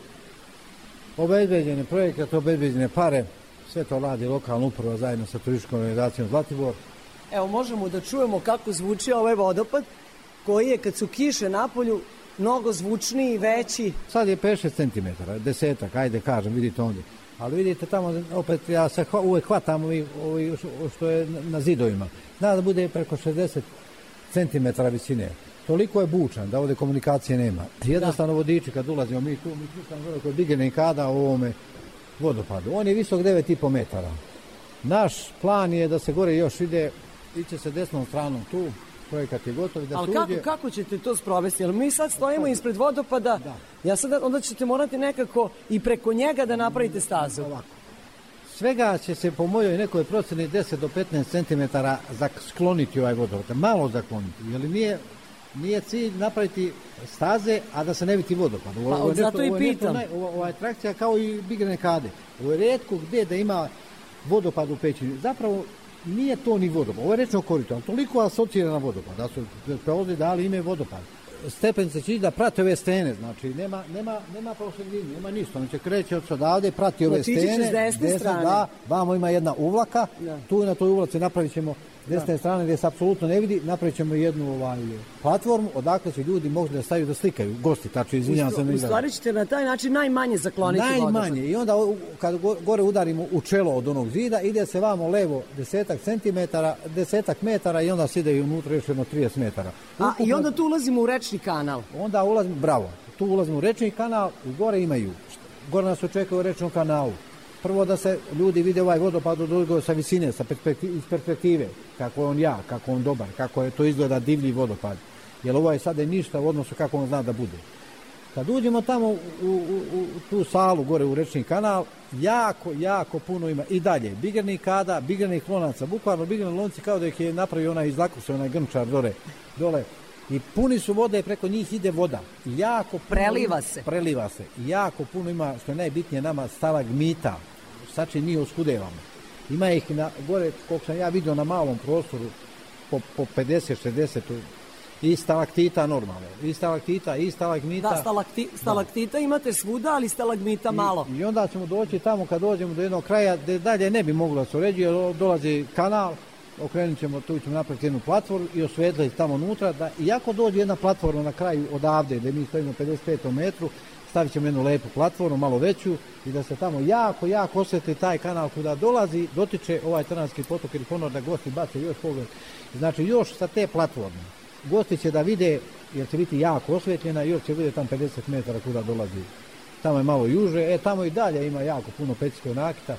Obezbeđene projekat, obezbeđene pare, sve to radi lokalna uprava zajedno sa turističkom organizacijom Zlatibor. Evo možemo da čujemo kako zvuči ovaj vodopad koji je kad su kiše na polju mnogo zvučniji, veći. Sad je 5-6 cm, desetak, ajde kažem, vidite ovdje. Ali vidite tamo, opet ja se hva, uvek hvatam ovi, ovi što- je na zidovima. Zna da bude preko 60 cm visine. Toliko je bučan da ovde komunikacije nema. Jednostavno vodiči kad ulazimo mi tu, mi slušamo gore kod Bigene i Kada u ovome vodopadu. On je visok 9,5 metara. Naš plan je da se gore još ide, iće se desnom stranom tu, projekat je gotov da Ali kako, uđe... kako ćete to sprovesti? Jer mi sad stojimo ispred vodopada, ja sad, onda ćete morati nekako i preko njega da napravite stazu. Svega će se po mojoj nekoj proceni 10 do 15 cm skloniti ovaj vodopad, malo zakloniti, jer nije, nije cilj napraviti staze, a da se ne vidi vodopad. Ovo- Pa, ovo zato nešto- i ovo nešto pitam. naj- Ovo, ova atrakcija kao i bigrene kade. Ovo je redko gde da ima vodopad u pećini. Zapravo nije to ni vodopad, ovo je rečno korito, ali toliko asocira na vodopad, da su da ovde dali ime vodopad. Stepenice će ići da prate ove stene, znači nema, nema, nema po sredini, nema ništa, on će kreće od odavde, prati ove ići će stene, s desne strane. da, vamo ima jedna uvlaka, tu na toj uvlaci napravit ćemo desne strane gdje se apsolutno ne vidi, napravit ćemo jednu ovaj, platformu odakle će ljudi možda da staju da slikaju, gosti, tačno izvinjavam se. U stvari ćete na taj način najmanje zakloniti. Najmanje. I onda kad go- gore udarimo u čelo od onog zida, ide se vamo levo desetak centimetara, desetak metara i onda se ide i unutra još jedno 30 metara. A, I onda tu ulazimo u rečni kanal. Onda ulazimo, bravo, tu ulazimo u rečni kanal i gore imaju. Gore nas očekuje u rečnom kanalu. Prvo da se ljudi vide ovaj vodopad od drugo sa visine, sa perspektive, iz perspektive, kako je on jak, kako on dobar, kako je to izgleda divlji vodopad. Jer ovo je sada ništa u odnosu kako on zna da bude. Kad uđemo tamo u, u, u tu salu gore u rečni kanal, jako, jako puno ima i dalje. Bigernih kada, bigernih lonaca, bukvalno bigerni lonci kao da ih je napravio onaj iz Lakuse, onaj grnčar dole, dole. I puni su vode i preko njih ide voda. Jako puno Preliva se. Preliva se. Jako puno ima, što je najbitnije nama, stalagmita. Će mi oskudevamo. Ima ih na, gore, koliko sam ja vidio na malom prostoru, po, po 50-60 i stalaktita normalno. I stalaktita, i stalagmita. Da, stalakti, stalaktita imate svuda, ali stalagmita malo. I onda ćemo doći tamo kad dođemo do jednog kraja gde dalje ne bi moglo da se uređuje, jer dolazi kanal, okrenut ćemo, tu ćemo napraviti jednu platformu i osvetliti tamo unutra, da iako dođe jedna platforma na kraju odavde, gde mi stojimo 55 metru, stavit ćemo jednu lepu platformu, malo veću, i da se tamo jako, jako osvetli taj kanal kuda dolazi, dotiče ovaj Trnavski potok ili ponor da gosti bace još pogled. Znači još sa te platforme. Gosti će da vide, jer će biti jako osvetljena, još će vidjeti tamo 50 metara kuda dolazi tamo je malo juže, e tamo i dalje ima jako puno pećinskog nakita.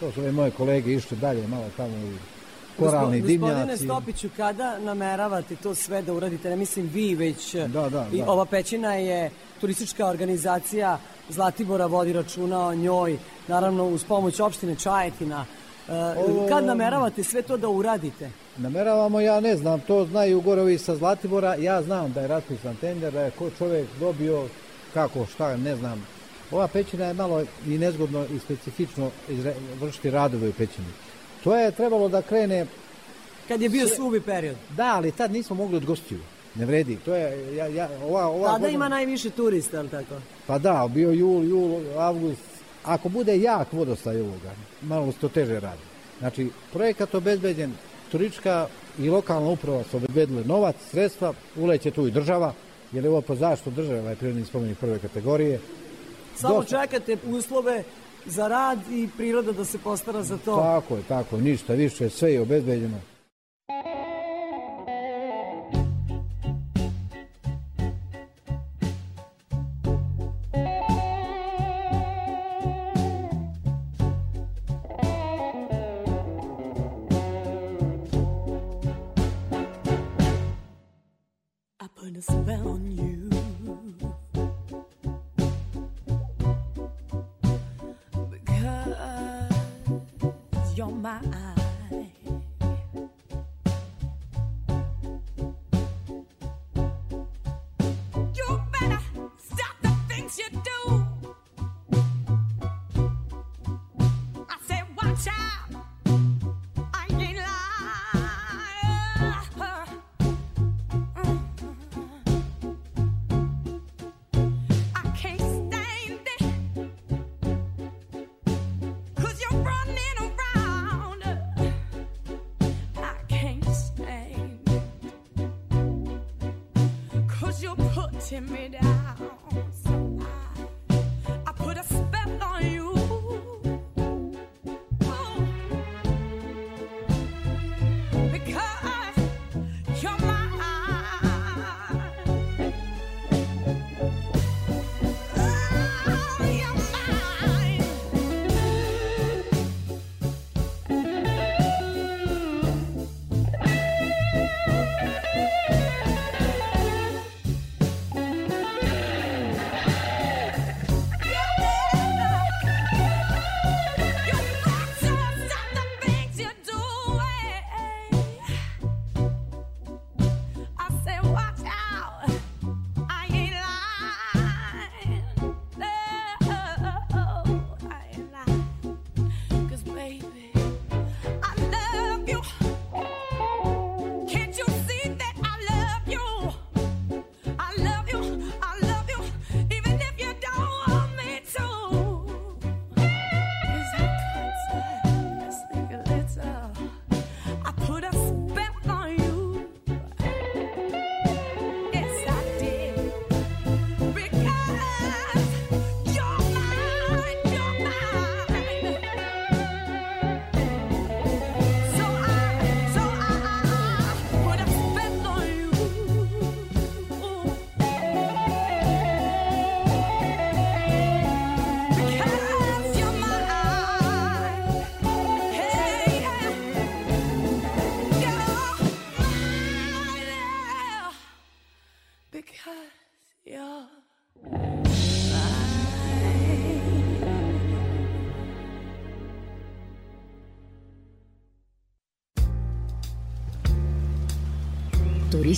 To su ove moje kolege išli dalje, malo tamo i koralni dimnjaci. Gospodine Stopiću, kada nameravate to sve da uradite? Ne mislim vi, već Da, da, i da. ova pećina je turistička organizacija Zlatibora vodi računa o njoj, naravno uz pomoć opštine Čajetina. E, Ovo- Kad nameravate sve to da uradite? Nameravamo, ja ne znam, to znaju gore ovi sa Zlatibora, ja znam da je raspisan tender, da je ko čovjek dobio kako, šta, ne znam. Ova pećina je malo i nezgodno i specifično izre- vršiti radove u pećini. To je trebalo da krene... Kad je bio suvi period. Da, ali tad nismo mogli od gostiju. Ne vredi. To je, ja, ja, ova, ova Tada godina- ima najviše turista, ali tako? Pa da, bio jul, jul, avgust. Ako bude jak vodostaj ovoga, malo se to teže radi. Znači, projekat obezbeđen, turistička i lokalna uprava su obezbedile novac, sredstva, uleće tu i država, jer je ovo po zaštitu države, ovaj prirodni spomenik prve kategorije. Samo Dosta. čekate uslove za rad i priroda da se postara za to. Tako je, tako, ništa više, sve je obezbeđeno.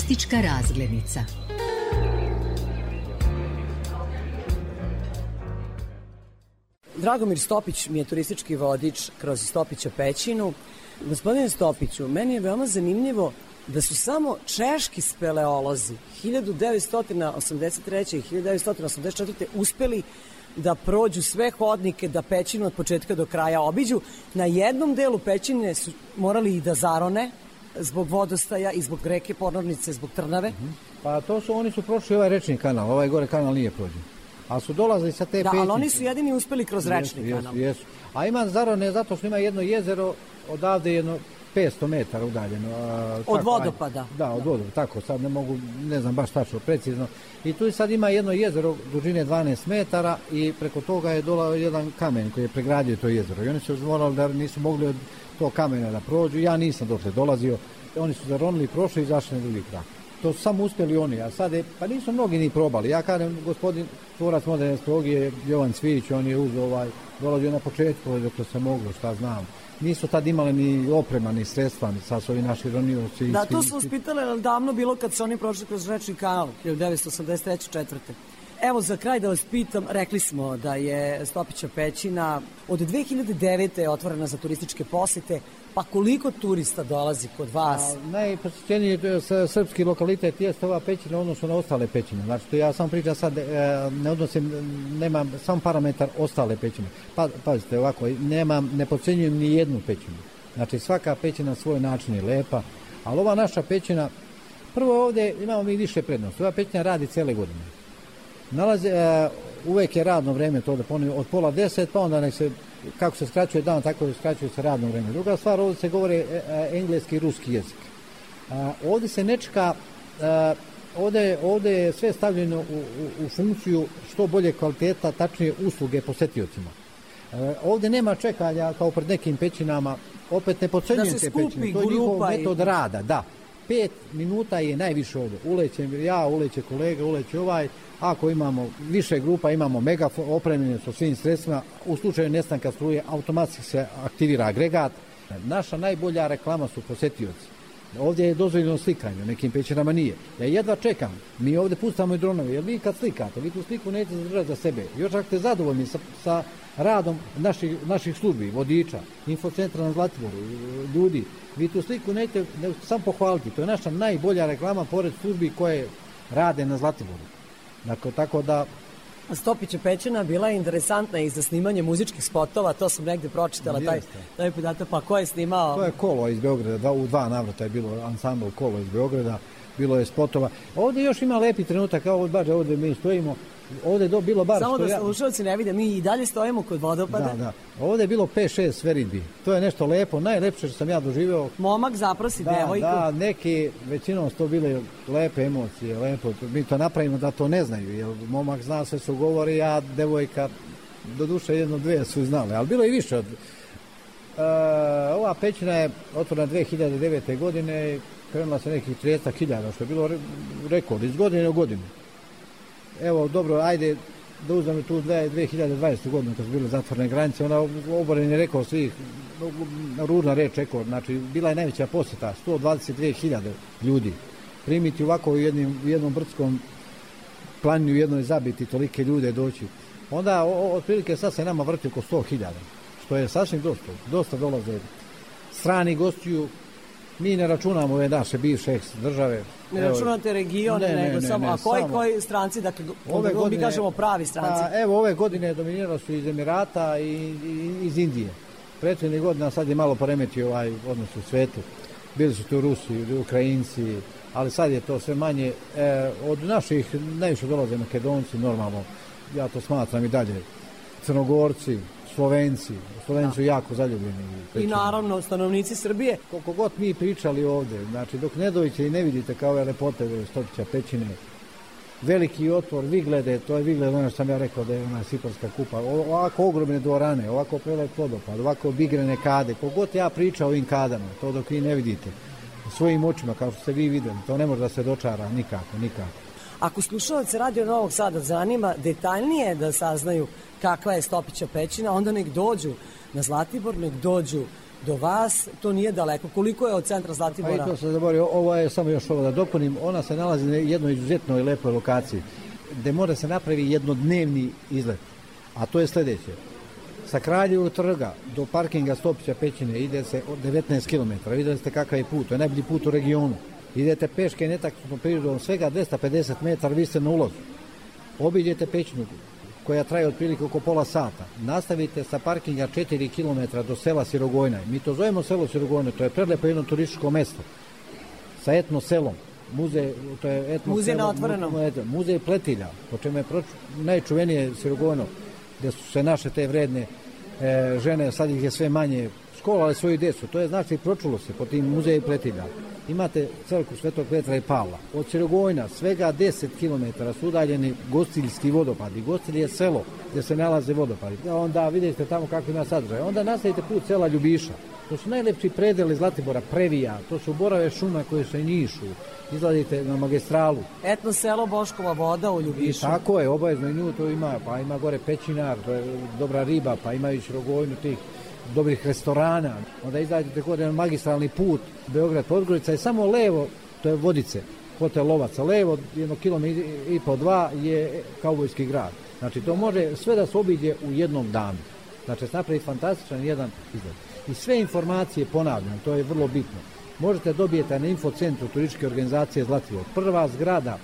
Turistička razglednica. Dragomir Stopić mi je turistički vodič kroz Stopića pećinu. Gospodine Stopiću, meni je veoma zanimljivo da su samo češki speleolozi 1983. i 1984. uspeli da prođu sve hodnike, da pećinu od početka do kraja obiđu. Na jednom delu pećine su morali i da zarone zbog vodostaja i zbog reke Ponornice, zbog Trnave. Pa to su, oni su prošli ovaj rečni kanal, ovaj gore kanal nije prođen. A su dolazili sa te Da, ali pećnice. oni su jedini uspeli kroz rečni Jesu, kanal. Jesu, jesu. A ima zarone zato što ima jedno jezero odavde jedno 500 metara udaljeno. A, Od tako, vodopada. ajde. Da, od vodopada, tako, sad ne mogu, ne znam baš tačno, precizno. I tu sad ima jedno jezero dužine 12 metara i preko toga je dolao jedan kamen koji je pregradio to jezero. I oni su morali da nisu mogli od tog kamena da prođu. Ja nisam dotle dolazio. Oni su zaronili, prošli i izašli na drugi krak. To su samo uspjeli oni, a sad je, pa nisu mnogi ni probali. Ja kažem, gospodin tvorac moderne astrologije, Jovan Cvić, on je uz ovaj, dolazio na početku, dok se moglo, šta znam. Nisu tad imali ni oprema, ni sredstva, ni sad su ovi naši ronioci. Da, tu su uspitali, ali davno bilo kad su oni prošli kroz rečni kanal, 1983. četvrte. Evo za kraj da vas pitam, rekli smo da je Stopića pećina od 2009. je otvorena za turističke posete, pa koliko turista dolazi kod vas? A, s- srpski lokalitet jeste ova pećina u odnosu na ostale pećine. Znači, to ja sam pričam sad, e, ne odnosim, nemam sam parametar ostale pećine. Pa, pazite, ovako, nemam, ne podcenjujem ni jednu pećinu. Znači, svaka pećina na svoj način je lepa, ali ova naša pećina, prvo ovde imamo mi više prednosti. Ova pećina radi cele godine. Nalaze, e, uvek je radno vreme to da ponovim, od pola deset, pa onda nek se, kako se skraćuje dan, tako da skraćuje se radno vreme. Druga stvar, ovde se govori e, engleski i ruski jezik. A, ovde se ne čeka, a, ovde, ovde je sve stavljeno u, u, u funkciju što bolje kvaliteta, tačnije usluge posetiocima. E, ovde nema čekanja kao pred nekim pećinama, opet ne pocenjujem Da se te pećine, to je njihov grupa i- metod rada, da. Pet minuta je najviše ovde. Ulećem ja, uleće kolega, uleće ovaj, ako imamo više grupa, imamo megafon, opremljene sa svim sredstvima, u slučaju nestanka struje automatski se aktivira agregat. Naša najbolja reklama su posetioci. Ovdje je dozvoljeno slikanje, nekim pećinama nije. Ja jedva čekam, mi ovdje pustamo i dronove, jer vi kad slikate, vi tu sliku nećete zadržati za sebe. Još ako ste zadovoljni sa, sa radom naših, naših službi, vodiča, infocentra na Zlatiboru, ljudi, vi tu sliku nećete ne, sam pohvaliti. To je naša najbolja reklama pored službi koje rade na Zlatiboru. Dakle, tako da Stopića pećina bila je interesantna i za snimanje muzičkih spotova, to sam negde pročitala, taj, taj podatak, pa ko je snimao? To je kolo iz Beograda, dva, u dva navrata je bilo ansambl kolo iz Beograda, bilo je spotova. Ovde još ima lepi trenutak, kao baš ovde mi stojimo, ovde je do, bilo bar Samo da ja... slušalci ne vide, mi i dalje stojimo kod vodopada. Da, da. Ovde je bilo 5-6 sveridbi. To je nešto lepo, najlepše što sam ja doživeo. Momak zaprosi Da, devojku. da, neki, većinom to bile lepe emocije, lepo. Mi to napravimo da to ne znaju, jer momak zna sve su govori, a devojka, do duše jedno, dve su znale, ali bilo i više od... E, ova pećina je otvorena 2009. godine krenula se nekih 30.000, što je bilo re- rekord iz godine u godinu. Evo, dobro, ajde da uzmemo tu dve- 2020. godinu kad su bile zatvorene granice, ona oboren je rekord svih, ružna reč rekord, znači bila je najveća posjeta, 122.000 ljudi. Primiti ovako u jednim, u jednom brdskom planini u jednoj zabiti tolike ljude doći. Onda o- otprilike sad se nama vrti oko 100.000, što je sasvim dosta. Dosta dolaze strani gostiju, mi ne računamo ove naše bivše države. Ne Evo, računate region, ne, ne, nego ne, samo, ne, a koji, samo- koji stranci, dakle, Ove mi godine- kažemo pravi stranci. Pa, evo, ove godine dominirali su iz Emirata i, i iz Indije. Prethodnih godina sad je malo poremetio ovaj odnos u svetu. Bili su tu Rusi, Ukrajinci, ali sad je to sve manje. E, od naših najviše dolaze Makedonci, normalno. Ja to smatram i dalje. Crnogorci, Slovenci. Slovenci su jako zaljubljeni. I naravno, stanovnici Srbije. Koliko god mi pričali ovde, znači dok ne dođete i ne vidite kao ove lepote Stopića pećine, veliki otvor, Viglede, to je Vigled, ono što sam ja rekao da je ona Siporska kupa, ovako ogromne dvorane, ovako prelep vodopad, ovako bigrene kade, kogod ja pričao o ovim kadama, to dok vi ne vidite, svojim očima, kao što ste vi videli, to ne može da se dočara nikako, nikako. Ako slušalce Radio Novog Sada zanima detaljnije da saznaju kakva je Stopića pećina, onda nek dođu na Zlatibor, nek dođu do vas, to nije daleko. Koliko je od centra Zlatibora? to sam zaboravio, ovo je samo još ovo da dopunim, ona se nalazi na jednoj izuzetnoj lepoj lokaciji, gde mora se napravi jednodnevni izlet, a to je sledeće. Sa Kraljevog trga do parkinga Stopića pećine ide se od 19 km. Videli ste kakav je put, to je najbolji put u regionu. Idete peške netaknutom prirodom svega 250 metara, vi ste na ulazu. Obiđete pećinu koja traje otprilike oko pola sata. Nastavite sa parkinga 4 km do sela Sirogojna. Mi to zovemo selo Sirogojna, to je prelepo jedno turističko mesto sa etno selom. Muzej, to je etno Muzej selo, na otvorenom. mu- mu- Muzej Pletilja, po čemu je proč, najčuvenije Sirogojno, gde su se naše te vredne e, žene, sad ih je sve manje, školovale svoju decu. To je znači pročulo se po tim muzeji Pletilja. Imate crkvu Svetog Petra i Pavla. Od Sirogojna svega 10 km su udaljeni gostiljski vodopadi. Gostilj je selo gde se nalaze vodopadi. Onda vidite tamo kako ima sadržaj. Onda nastavite put sela Ljubiša. To su najlepši predeli Zlatibora, Previja, to su borave šuma koje se njišu. Izladite na magistralu. Etno selo Boškova voda u I Ljubišu. tako je, obavezno i nju to ima, pa ima gore pećinar, to je dobra riba, pa ima i širogojnu tih dobrih restorana, onda izađete kod jedan magistralni put Beograd-Podgorica je samo levo, to je Vodice, hotel Lovaca, levo jedno kilometar i po dva je kaubojski grad. Znači to može sve da se obiđe u jednom danu. Znači da napraviti fantastičan jedan izgled. I sve informacije ponavljam, to je vrlo bitno. Možete dobijete na infocentru turističke organizacije Zlatibor. Prva zgrada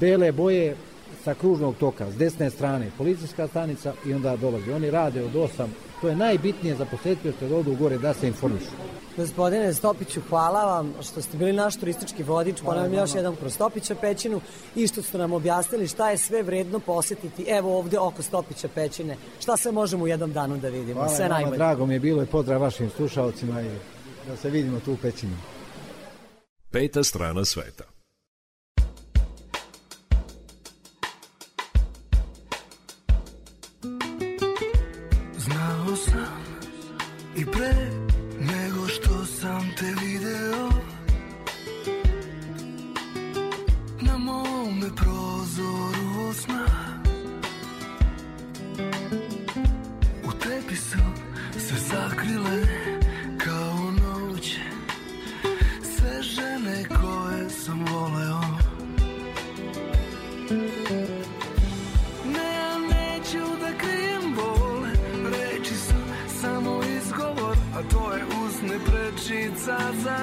bele boje sa kružnog toka, s desne strane, policijska stanica i onda dolazi. Oni rade od 8 što je najbitnije za posetioce da odu u gore da se informišu. Gospodine Stopiću, hvala vam što ste bili naš turistički vodič, ponavljam još jedan kroz Stopića pećinu i što ste nam objasnili šta je sve vredno posetiti, evo ovde oko Stopića pećine, šta sve možemo u jednom danu da vidimo, hvala sve najbolje. Drago mi je bilo i pozdrav vašim slušalcima i da se vidimo tu u pećinu. Peta strana sveta. Sansa.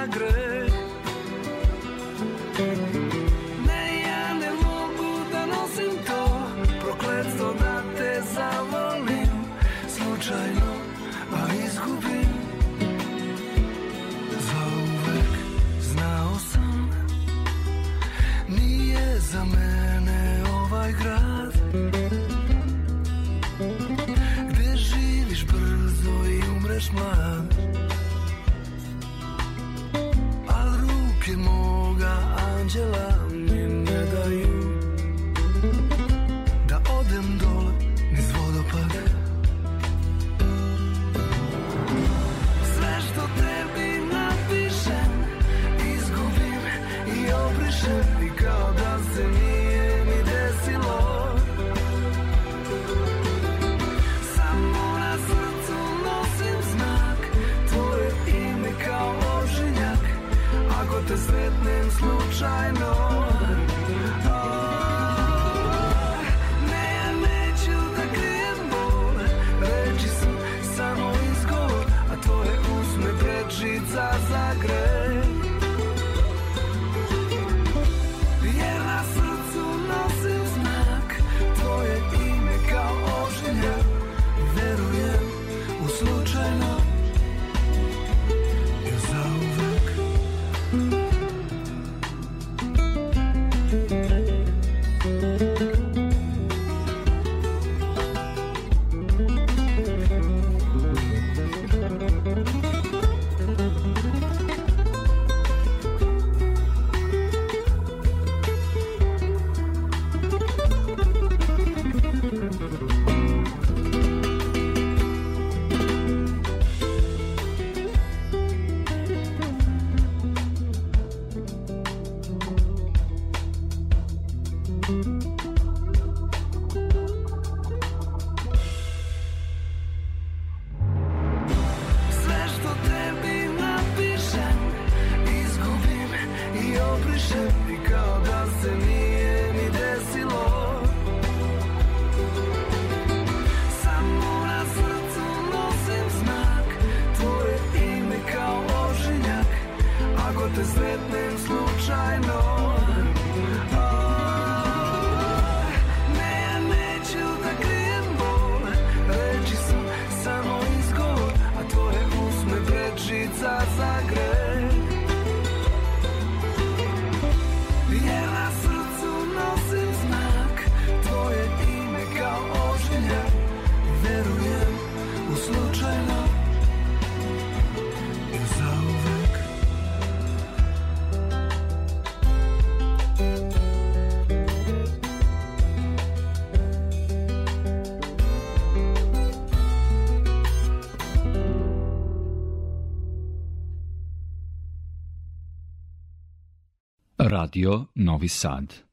Radio Novi Sad.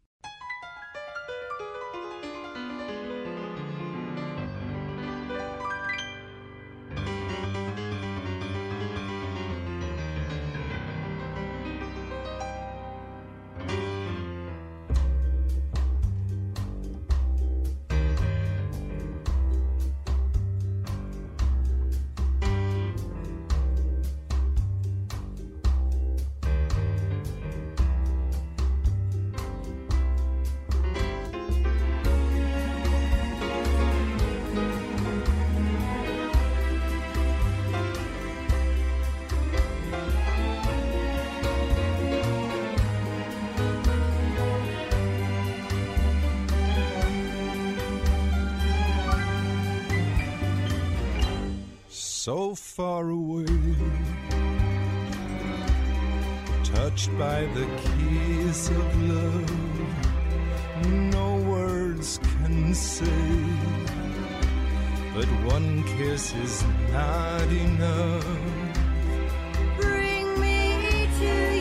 So far away, touched by the kiss of love. No words can say, but one kiss is not enough. Bring me to you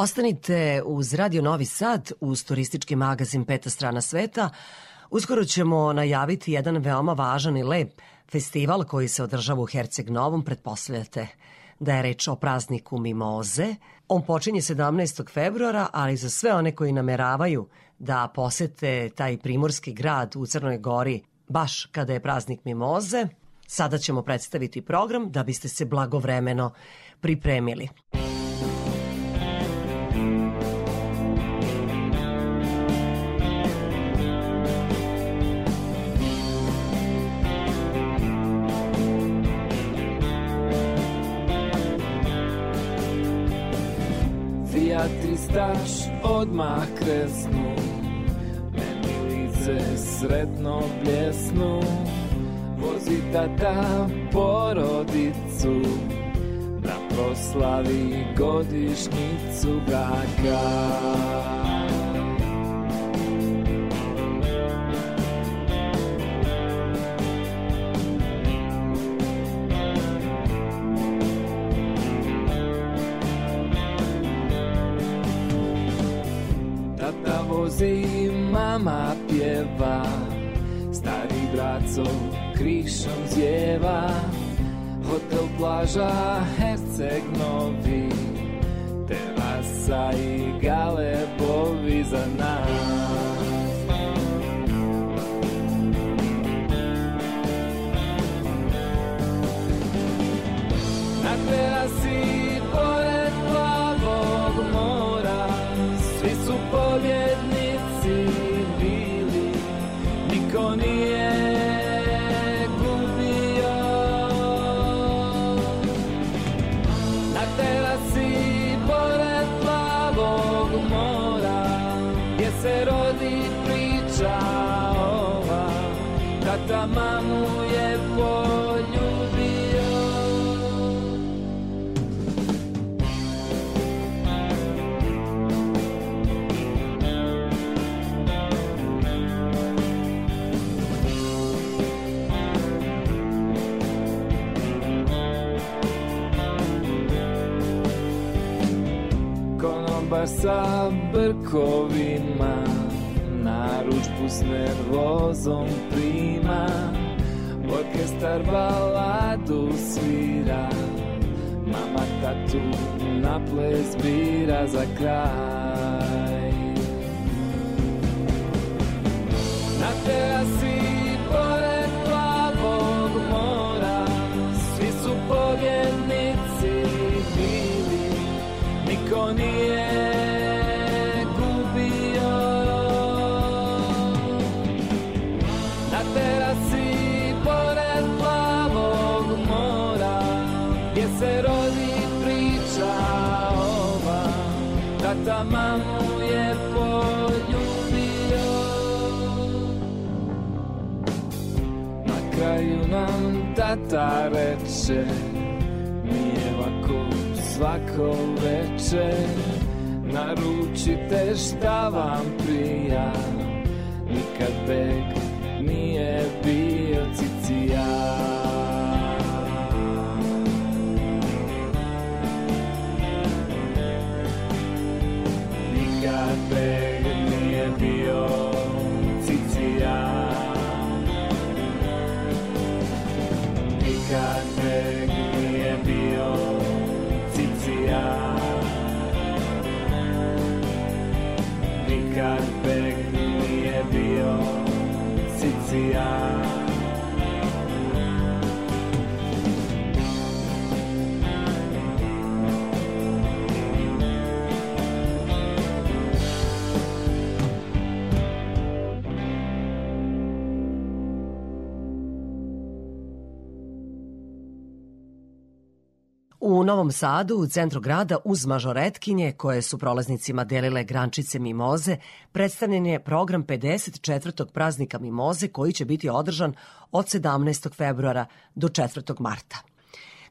Ostanite uz Radio Novi Sad, uz turistički magazin Peta strana sveta. Uskoro ćemo najaviti jedan veoma važan i lep festival koji se održava u Herceg Novom, pretpostavljate da je reč o prazniku Mimoze. On počinje 17. februara, ali za sve one koji nameravaju da posete taj primorski grad u Crnoj Gori baš kada je praznik Mimoze, sada ćemo predstaviti program da biste se blagovremeno pripremili. Staš odmah kresnu Meni lice sretno bljesnu. Vozi tata porodicu Da proslavi godišnjicu braka teba. Starý bratcov krížom zjeva, hotel pláža Herceg nový. Teraz sa i Galebovi za nás. Sa brkovima Naručbu s nervozom prima. Orkestar baladu svira Mama tatu na ples bira za kraj tata reče Nije ovako svako veče. Naručite šta vam prija Nikad beg cicija U Novom Sadu, u centru grada, uz mažoretkinje koje su prolaznicima delile grančice mimoze, predstavljen je program 54. praznika mimoze koji će biti održan od 17. februara do 4. marta.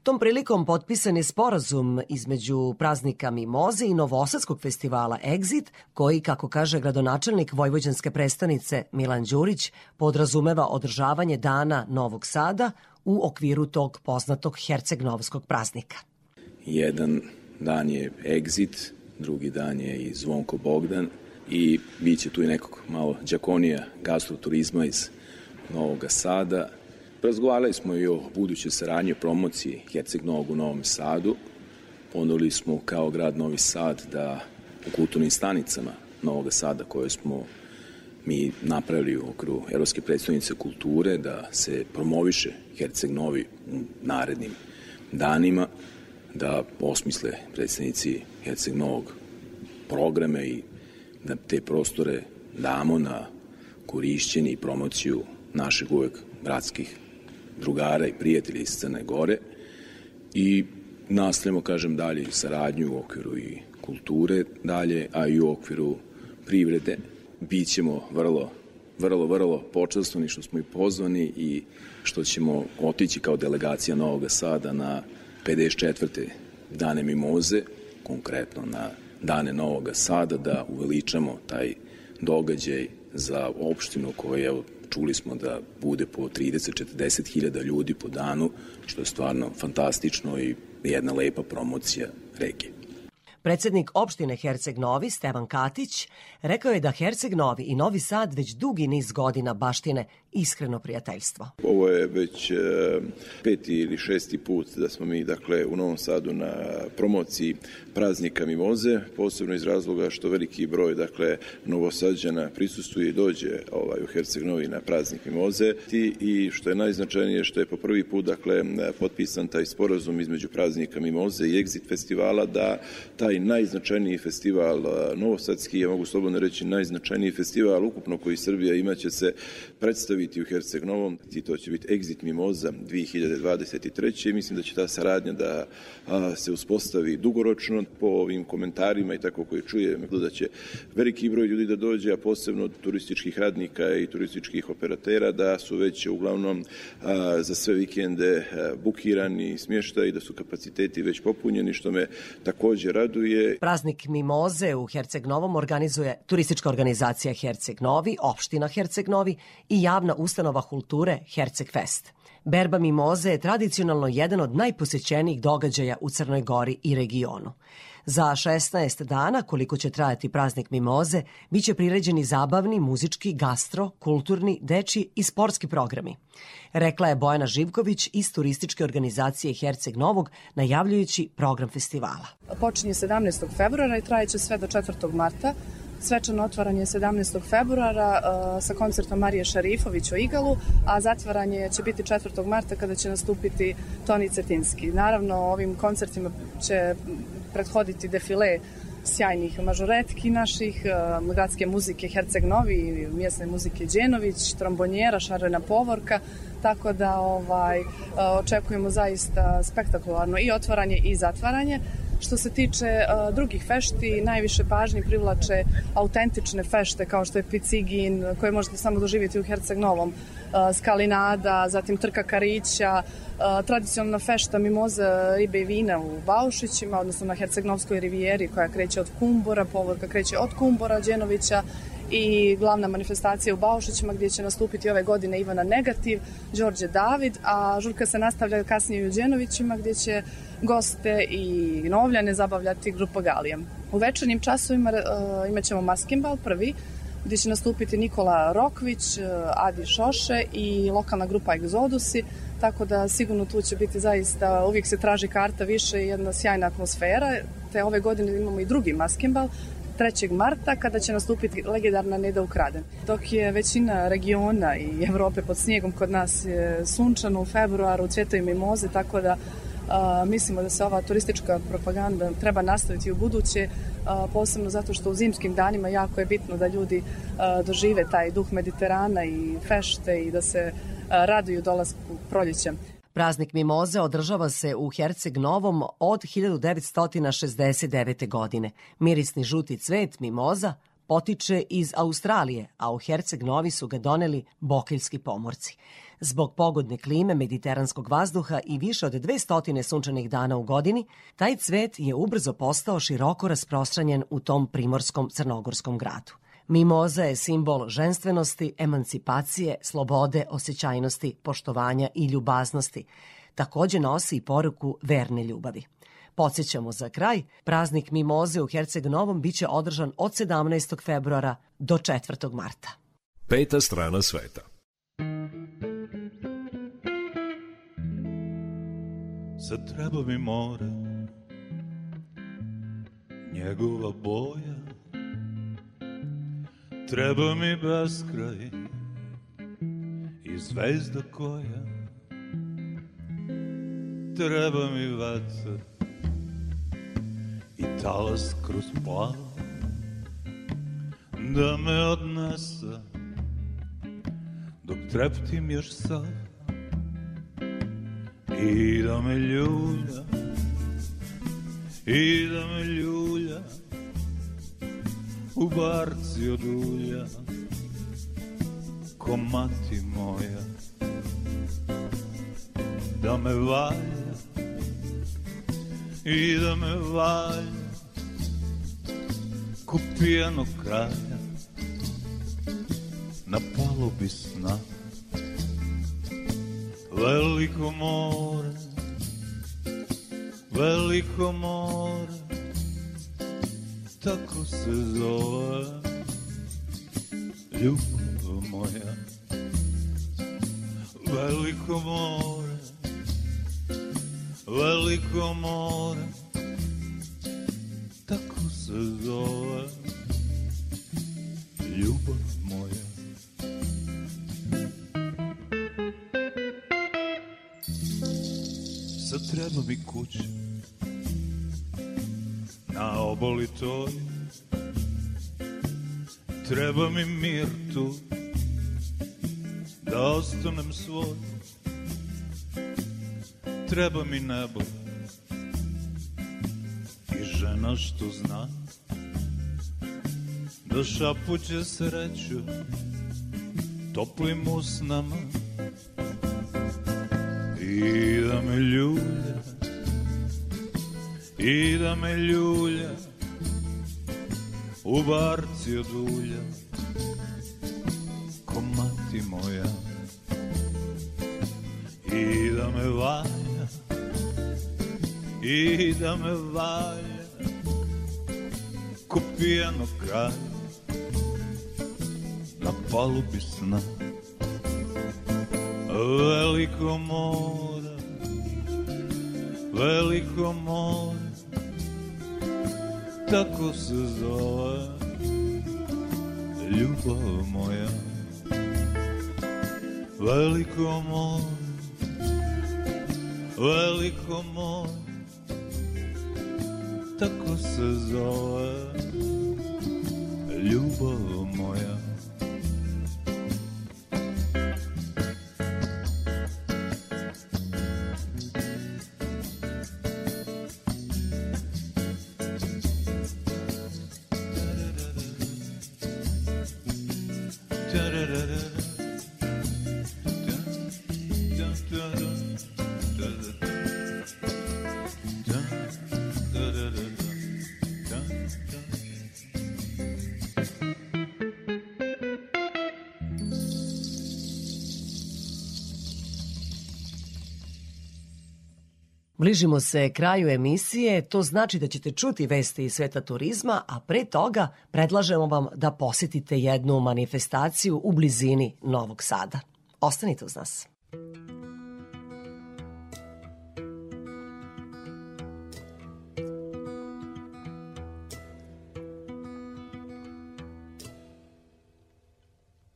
Tom prilikom potpisan je sporazum između praznika Mimoze i Novosadskog festivala Exit, koji, kako kaže gradonačelnik Vojvođanske prestonice Milan Đurić, podrazumeva održavanje dana Novog Sada u okviru tog poznatog Herceg-Novskog praznika. Jedan dan je Exit, drugi dan je i Zvonko Bogdan i bit će tu i nekog malo džakonija gastroturizma iz Novog Sada. Razgovarali smo i o budućoj saradnji promociji Herceg Novog u Novom Sadu. Ponudili smo kao grad Novi Sad da u kulturnim stanicama Novog Sada koje smo mi napravili u okru Evropske predstavnice kulture da se promoviše Herceg Novi u narednim danima, da osmisle predstavnici Herceg Novog programe i da te prostore damo na korišćenje i promociju našeg uvek bratskih drugara i prijatelja iz Crne Gore i nastavljamo, kažem, dalje saradnju u okviru i kulture dalje, a i u okviru privrede. Bićemo vrlo, vrlo, vrlo počastveni što smo i pozvani i što ćemo otići kao delegacija Novog Sada na 54. dane Mimoze, konkretno na dane Novog Sada, da uveličamo taj događaj za opštinu koja, evo, čuli smo da bude po 30-40 hiljada ljudi po danu, što je stvarno fantastično i jedna lepa promocija regije. Predsednik opštine Herceg Novi, Stevan Katić, rekao je da Herceg Novi i Novi Sad već dugi niz godina baštine iskreno prijateljstvo. Ovo je već e, peti ili šesti put da smo mi dakle u Novom Sadu na promociji praznika Mimoze, posebno iz razloga što veliki broj dakle novosađana prisustuje i dođe ovaj u Herceg Novi na praznik Mimoze i, što je najznačajnije što je po prvi put dakle potpisan taj sporazum između praznika Mimoze i Exit festivala da taj taj najznačajniji festival Novosadski, ja mogu slobodno reći najznačajniji festival ukupno koji Srbija ima će se predstaviti u Herceg Novom i to će biti Exit Mimoza 2023. I mislim da će ta saradnja da se uspostavi dugoročno po ovim komentarima i tako koje čuje, da će veliki broj ljudi da dođe, a posebno turističkih radnika i turističkih operatera da su već uglavnom za sve vikende bukirani smještaj i da su kapaciteti već popunjeni, što me takođe raduje. Praznik Mimoze u Herceg Novom organizuje turistička organizacija Herceg Novi, opština Herceg Novi i javna ustanova kulture Herceg Fest. Berba mimoze je tradicionalno jedan od najposećenijih događaja u Crnoj Gori i regionu. Za 16 dana, koliko će trajati praznik mimoze, biće priređeni zabavni, muzički, gastro, kulturni, deči i sportski programi. Rekla je Bojana Živković iz turističke organizacije Herceg Novog, najavljujući program festivala. Počinje 17. februara i trajeće sve do 4. marta. Svečano otvaranje 17. februara uh, sa koncertom Marije Šarifović o Igalu, a zatvaranje će biti 4. marta kada će nastupiti Toni Cetinski. Naravno, ovim koncertima će prethoditi defile sjajnih mažoretki naših, uh, gradske muzike Herceg Novi, mjesne muzike Đenović, trombonjera, šarena povorka, tako da ovaj, uh, očekujemo zaista spektakularno i otvaranje i zatvaranje. Što se tiče uh, drugih fešti, najviše pažnje privlače autentične fešte kao što je Picigin, koje možete samo doživjeti u Herceg Novom, uh, Skalinada, zatim Trka Karića, uh, tradicionalna fešta mimoza ribe i vina u Baušićima, odnosno na Hercegnovskoj rivijeri koja kreće od Kumbora, povorka kreće od Kumbora, Đenovića i glavna manifestacija u Baušićima gdje će nastupiti ove godine Ivana Negativ, Đorđe David, a žurka se nastavlja kasnije u Đenovićima gdje će goste i novljane zabavljati grupa Galijem. U večernim časovima uh, imat ćemo prvi, gdje će nastupiti Nikola Rokvić, uh, Adi Šoše i lokalna grupa Egzodusi, tako da sigurno tu će biti zaista, uvijek se traži karta više i jedna sjajna atmosfera, te ove godine imamo i drugi maskimbal, 3. marta kada će nastupiti legendarna Neda Ukraden. Dok je većina regiona i Evrope pod snijegom, kod nas je sunčano u februaru, cvjetaju mimoze, tako da a, mislimo da se ova turistička propaganda treba nastaviti u buduće, a, posebno zato što u zimskim danima jako je bitno da ljudi a, dožive taj duh Mediterana i fešte i da se a, raduju dolasku proljeća. Praznik Mimoze održava se u Herceg Novom od 1969. godine. Mirisni žuti cvet Mimoza potiče iz Australije, a u Herceg Novi su ga doneli bokeljski pomorci. Zbog pogodne klime, mediteranskog vazduha i više od 200 sunčanih dana u godini, taj cvet je ubrzo postao široko rasprostranjen u tom primorskom crnogorskom gradu. Mimoza je simbol ženstvenosti, emancipacije, slobode, osjećajnosti, poštovanja i ljubaznosti. Takođe nosi i poruku verne ljubavi. Podsjećamo za kraj, praznik Mimoze u Herceg Novom biće održan od 17. februara do 4. marta. Peta strana sveta. Sad treba mi more Njegova boja Treba mi beskraj I zvezda koja Treba mi vetar I talas kroz plav Da me odnese Dok treptim još sad I da me ljulja I da me ljulja U barci od ulja Ko mati moja Da me valja I da me valja Ko pijano kralja Na palubi sna Veliko more, veliko more, tako se zove ljubav moja. Veliko more, veliko more, tako se zove mi kuća Na oboli toj. Treba mi mir tu Da ostanem svoj. Treba mi nebo I žena što zna. Da šapuće sreću Toplim usnama. I da me ljulja I da me ljulja U barci od ulja Ko mati moja. I da me valja I da me valja Ko pijano kralja Na palubi sna. Veliko more Veliko more Tako se zove. Ljubav moja Veliko more Veliko more Tako se zove. Ljubav moja Bližimo se kraju emisije, to znači da ćete čuti veste iz sveta turizma, a pre toga predlažemo vam da posetite jednu manifestaciju u blizini Novog Sada. Ostanite uz nas.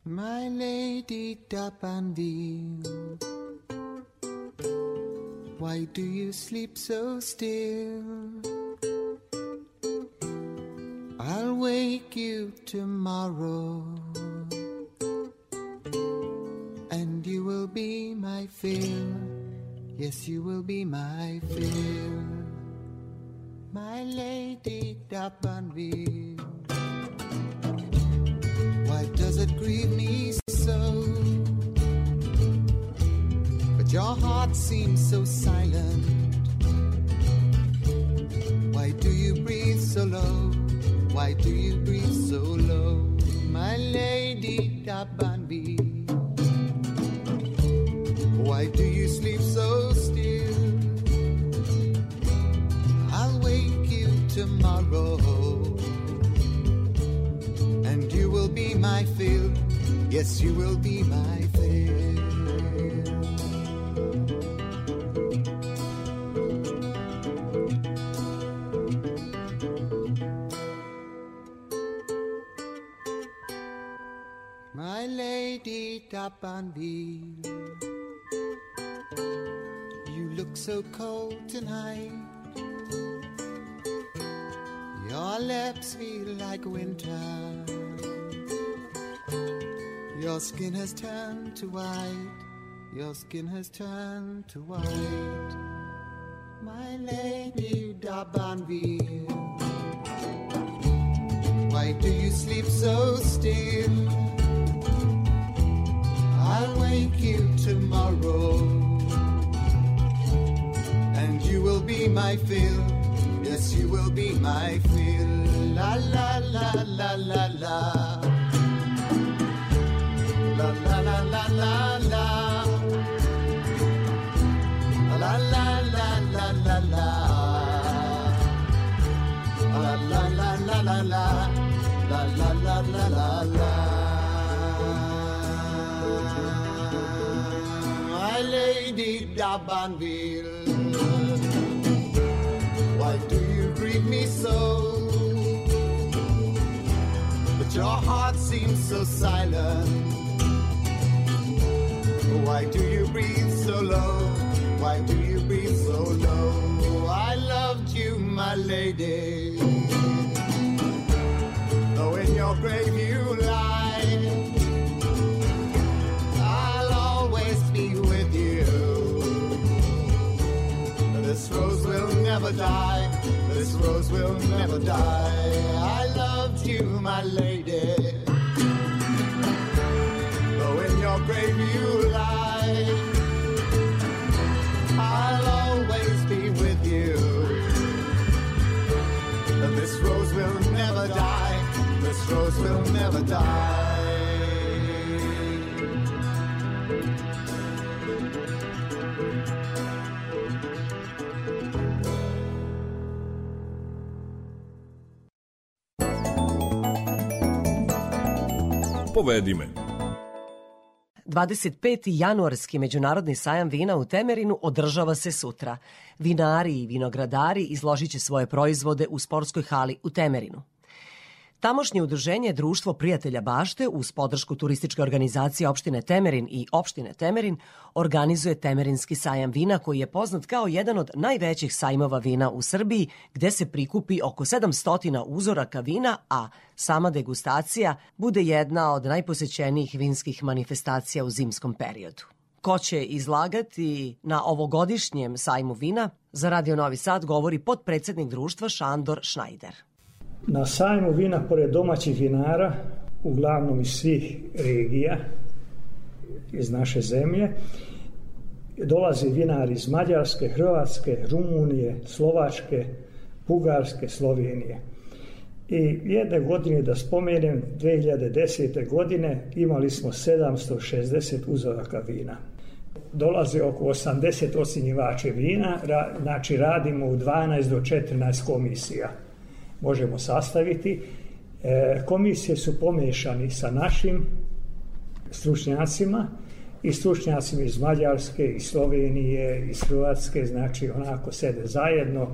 My lady Dapanville, why do you sleep so still? I'll wake you tomorrow, and you will be my fill. Yes, you will be my fill. My lady Dapanville. Why does it grieve me seems so silent. Why do you breathe so low? Why do you breathe so low? My lady Dabanbi. Why do you sleep so still? I'll wake you tomorrow and you will be my fill. Yes, you will be my lady Dabanville, you look so cold tonight. Your lips feel like winter. Your skin has turned to white. Your skin has turned to white. My lady Dabanville, why do you sleep so still? I'll wake you tomorrow, and you will be my fill. Yes, you will be my fill. La la la la la la. La la la la la la. La la la la la la. La la la la la la. La la la la la la. lady Dabanville. Why do you greet me so? But your heart seems so silent. Why do you breathe so low? Why do you breathe so low? I loved you, my lady. Though in your grave you never die. This rose will never die. I loved you, my lady. Though in your grave you lie, I'll always be with you. This rose will never die. This rose will never die. Povedi me. 25. januarski međunarodni sajam vina u Temerinu održava se sutra. Vinari i vinogradari izložit će svoje proizvode u sportskoj hali u Temerinu. Tamošnje udruženje Društvo prijatelja bašte uz podršku turističke organizacije opštine Temerin i opštine Temerin organizuje Temerinski sajam vina koji je poznat kao jedan od najvećih sajmova vina u Srbiji gde se prikupi oko 700 uzoraka vina, a sama degustacija bude jedna od najposećenijih vinskih manifestacija u zimskom periodu. Ko će izlagati na ovogodišnjem sajmu vina? Za Radio Novi Sad govori potpredsednik društva Šandor Šnajder. Na sajmu vina, pored domaćih vinara, uglavnom iz svih regija, iz naše zemlje, dolazi vinari iz Mađarske, Hrvatske, Rumunije, Slovačke, Bugarske, Slovenije. I jedne godine, da spomenem, 2010. godine imali smo 760 uzoraka vina. Dolaze oko 80 osinjivače vina, ra, znači radimo u 12 do 14 komisija možemo sastaviti. E, komisije su pomešani sa našim stručnjacima i stručnjacima iz Mađarske, iz Slovenije, iz Hrvatske, znači onako sede zajedno,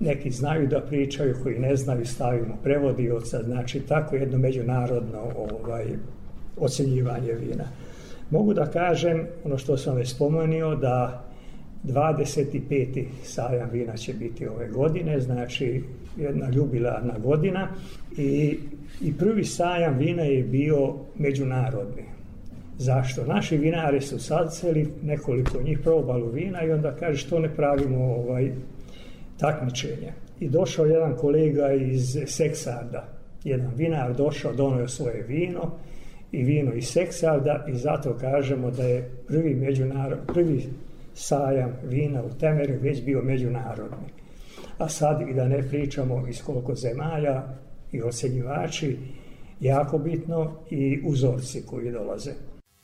neki znaju da pričaju, koji ne znaju stavimo prevodioca, znači tako jedno međunarodno ovaj, ocenjivanje vina. Mogu da kažem, ono što sam već spomenuo, da 25. sajam vina će biti ove godine, znači jedna ljubilarna godina i, i prvi sajam vina je bio međunarodni. Zašto? Naši vinari su saceli, nekoliko njih probalo vina i onda kaže što ne pravimo ovaj, takmičenje. I došao jedan kolega iz Seksarda, jedan vinar došao, donio svoje vino i vino iz Seksarda i zato kažemo da je prvi međunarod, prvi sajam vina u Temeru već bio međunarodni. A sad i da ne pričamo iz koliko zemalja i ocenjivači, jako bitno i uzorci koji dolaze.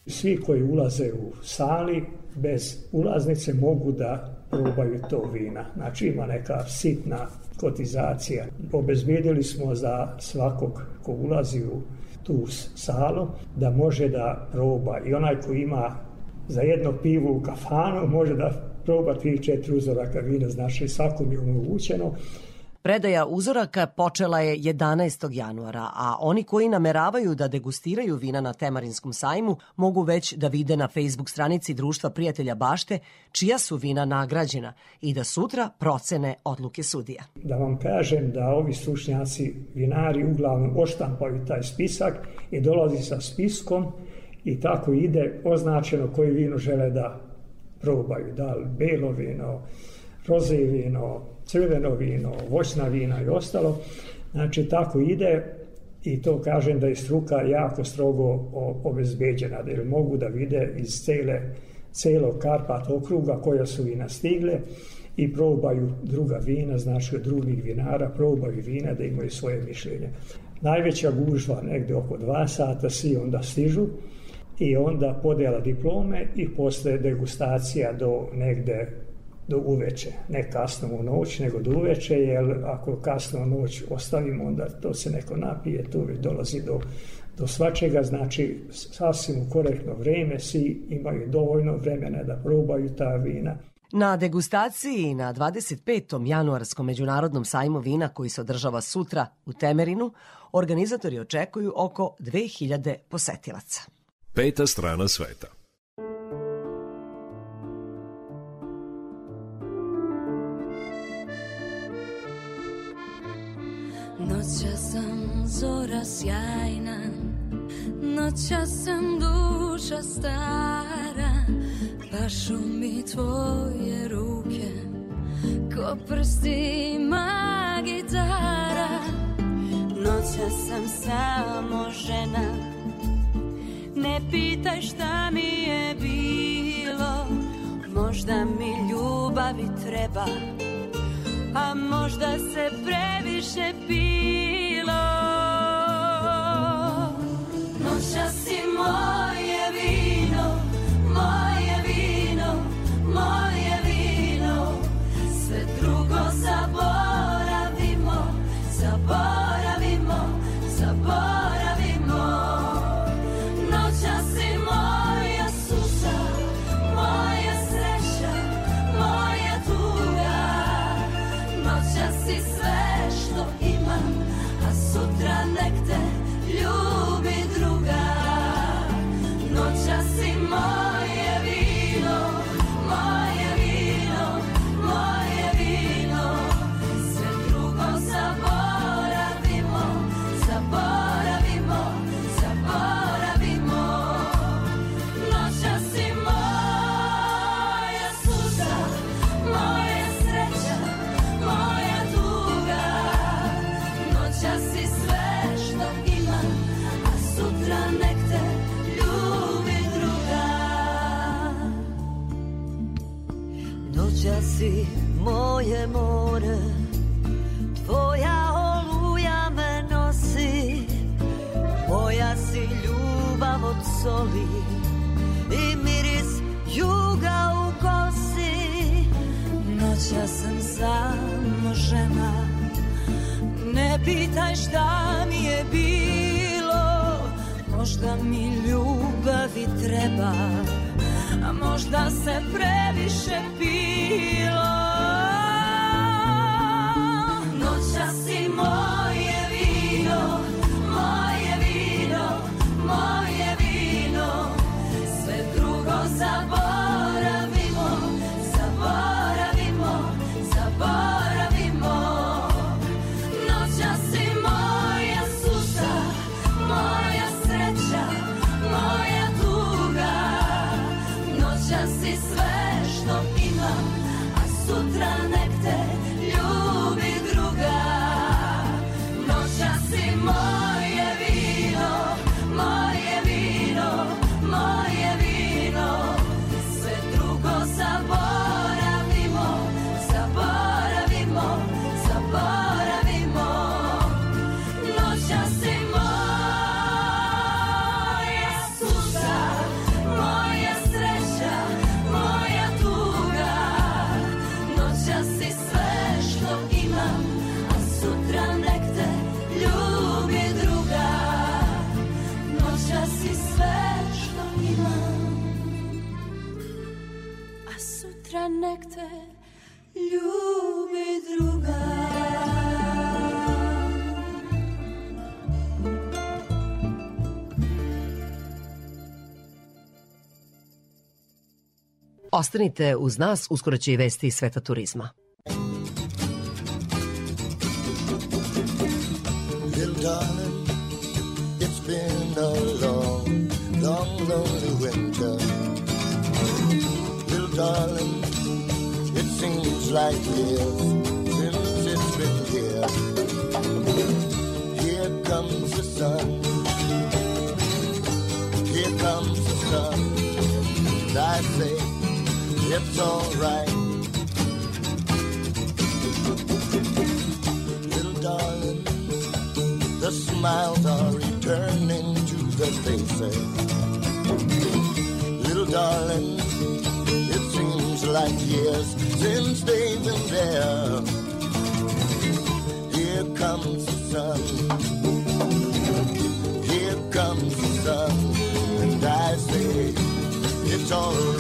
Svi koji ulaze u sali bez ulaznice mogu da probaju to vina. Znači ima neka sitna kotizacija. Obezbijedili smo za svakog ko ulazi u tu salu da može da proba i onaj ko ima za jedno pivo u kafanu može da proba 3-4 uzoraka vina, znači svakom je omogućeno. Predaja uzoraka počela je 11. januara, a oni koji nameravaju da degustiraju vina na Temarinskom sajmu mogu već da vide na Facebook stranici Društva prijatelja bašte čija su vina nagrađena i da sutra procene odluke sudija. Da vam kažem da ovi stručnjaci vinari uglavnom oštampaju taj spisak i dolazi sa spiskom i tako ide označeno koji vino žele da probaju, da li belo vino, roze vino, crveno vino, voćna vina i ostalo. Znači tako ide i to kažem da je struka jako strogo obezbeđena, da mogu da vide iz cele, celog Karpat okruga koja su vina stigle i probaju druga vina, znači od drugih vinara, probaju vina da imaju svoje mišljenje. Najveća gužva negde oko dva sata, svi onda stižu, i onda podela diplome i posle degustacija do negde do uveče, ne kasno u noć, nego do uveče, jer ako kasno u noć ostavimo, onda to se neko napije, tu već dolazi do, do svačega, znači sasvim u korektno vreme, svi imaju dovoljno vremena da probaju ta vina. Na degustaciji na 25. januarskom međunarodnom sajmu vina koji se održava sutra u Temerinu, organizatori očekuju oko 2000 posetilaca. Peta strana sveta. Noća sam zora sjajna Noća sam duša stara Pašu mi tvoje ruke ko prstima gitara Noća sam samo žena Ne pitaj šta mi je bilo Možda mi ljubavi treba A možda se previše pilo. Noća si moje vino Moje vino Moje vino. Sve drugo zaboravimo Zaboravimo Zaboravimo Sve što imam A sutra nek te ljubi druga Možda mi ljubavi treba A možda se previše pilo Ostanite uz nas, uskoro će i vesti sveta turizma. It's been a long, long, lonely winter. Little darling, it seems like years since it's been here. Here comes the sun. Here comes the sun. And I say, it's alright. Little darling, the smiles are returning to the faces. Little darling, it seems like years since they've been there. Here comes the sun. Here comes the sun. And I say, it's alright.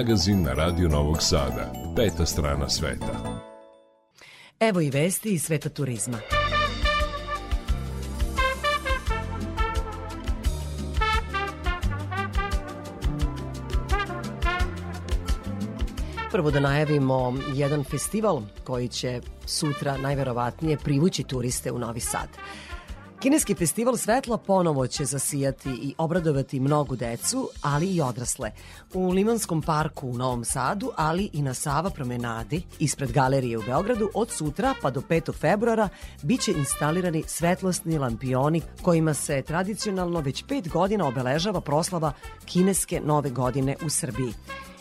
Magazin na Radio Novog Sada. Peta strana sveta. Evo i vesti iz sveta turizma. Prvo da najavimo jedan festival koji će sutra najverovatnije privući turiste u Novi Sad. Kineski festival svetla ponovo će zasijati i obradovati mnogu decu, ali i odrasle. U Limanskom parku u Novom Sadu, ali i na Sava promenadi, ispred galerije u Beogradu, od sutra pa do 5. februara biće instalirani svetlosni lampioni kojima se tradicionalno već pet godina obeležava proslava kineske nove godine u Srbiji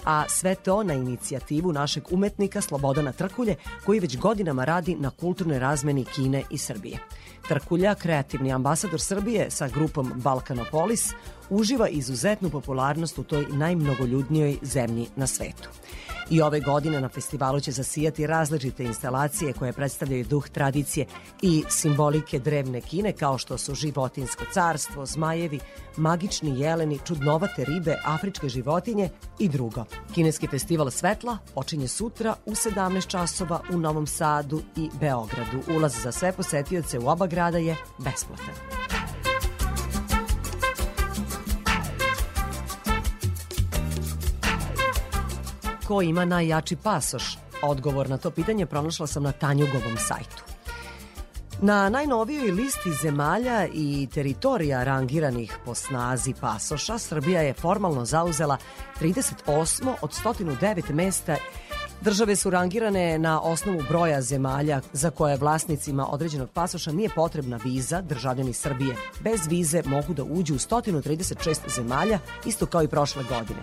a sve to na inicijativu našeg umetnika Slobodana Trkulje, koji već godinama radi na kulturnoj razmeni Kine i Srbije. Trkulja, kreativni ambasador Srbije sa grupom Balkanopolis, uživa izuzetnu popularnost u toj najmnogoljudnijoj zemlji na svetu. I ove godine na festivalu će zasijati različite instalacije koje predstavljaju duh tradicije i simbolike drevne Kine kao što su životinsko carstvo, zmajevi, magični jeleni, čudnovate ribe, afričke životinje i drugo. Kineski festival svetla počinje sutra u 17 časova u Novom Sadu i Beogradu. Ulaz za sve posetioce u oba grada je besplatan. Ko ima najjači pasoš? Odgovor na to pitanje pronašla sam na Tanjugovom sajtu. Na najnovijoj listi zemalja i teritorija rangiranih po snazi pasoša, Srbija je formalno zauzela 38. od 109 mesta Države su rangirane na osnovu broja zemalja za koje vlasnicima određenog pasoša nije potrebna viza, državljani Srbije. Bez vize mogu da uđu u 136 zemalja, isto kao i prošle godine.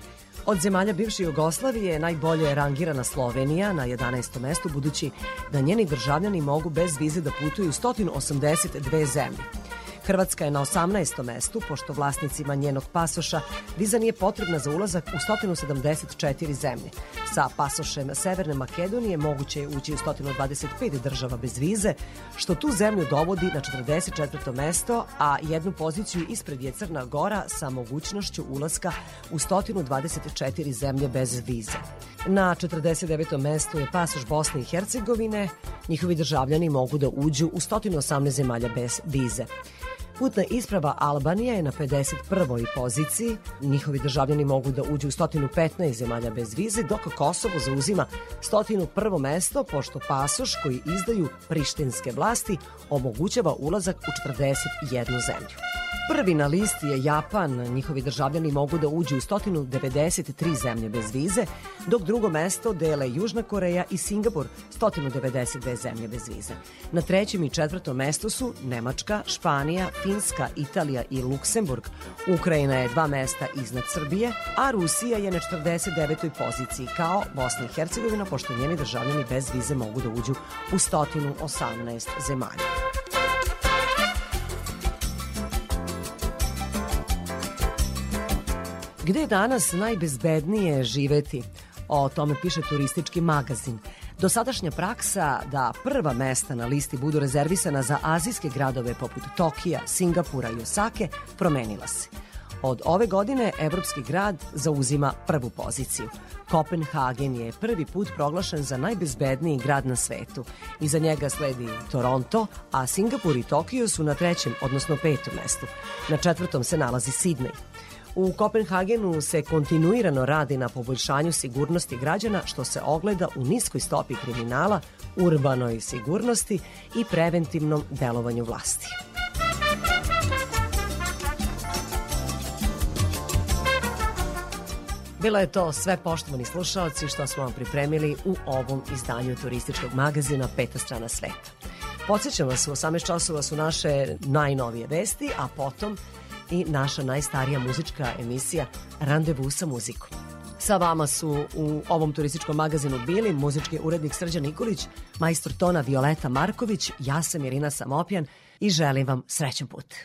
Od zemalja bivše Jugoslavije najbolje je rangirana Slovenija na 11. mestu, budući da njeni državljani mogu bez vize da putuju u 182 zemlje. Hrvatska je na 18. mestu, pošto vlasnicima njenog pasoša viza nije potrebna za ulazak u 174 zemlje. Sa pasošem Severne Makedonije moguće je ući u 125 država bez vize, što tu zemlju dovodi na 44. mesto, a jednu poziciju ispred je Crna Gora sa mogućnošću ulaska u 124 zemlje bez vize. Na 49. mestu je pasoš Bosne i Hercegovine. Njihovi državljani mogu da uđu u 118 zemalja bez vize. Putna isprava Albanija je na 51. poziciji. Njihovi državljani mogu da uđu u 115 zemalja bez vize, dok Kosovo zauzima 101. mesto, pošto pasoš koji izdaju prištinske vlasti omogućava ulazak u 41 zemlju. Prvi na listi je Japan, njihovi državljani mogu da uđu u 193 zemlje bez vize, dok drugo mesto dele Južna Koreja i Singapur, 192 zemlje bez vize. Na trećem i četvrtom mestu su Nemačka, Španija, Finska, Italija i Luksemburg. Ukrajina je dva mesta iznad Srbije, a Rusija je na 49. poziciji, kao Bosna i Hercegovina, pošto njeni državljani bez vize mogu da uđu u 118 zemalja. Gde je danas najbezbednije živeti? O tome piše turistički magazin. Dosadašnja praksa da prva mesta na listi budu rezervisana za azijske gradove poput Tokija, Singapura i Osake promenila se. Od ove godine evropski grad zauzima prvu poziciju. Kopenhagen je prvi put proglašen za najbezbedniji grad na svetu. Iza njega sledi Toronto, a Singapur i Tokio su na trećem, odnosno petom mestu. Na četvrtom se nalazi Sidney. U Kopenhagenu se kontinuirano radi na poboljšanju sigurnosti građana što se ogleda u niskoj stopi kriminala, urbanoj sigurnosti i preventivnom delovanju vlasti. Bilo je to sve poštovani slušaoci što smo vam pripremili u ovom izdanju turističkog magazina Peta strana sveta. Podsećam vas, u 18 časova su naše najnovije vesti, a potom i naša najstarija muzička emisija Randevu sa muzikom. Sa vama su u ovom turističkom magazinu bili muzički urednik Srđan Nikolić, majstor tona Violeta Marković, ja sam Irina Samopjan i želim vam srećan put.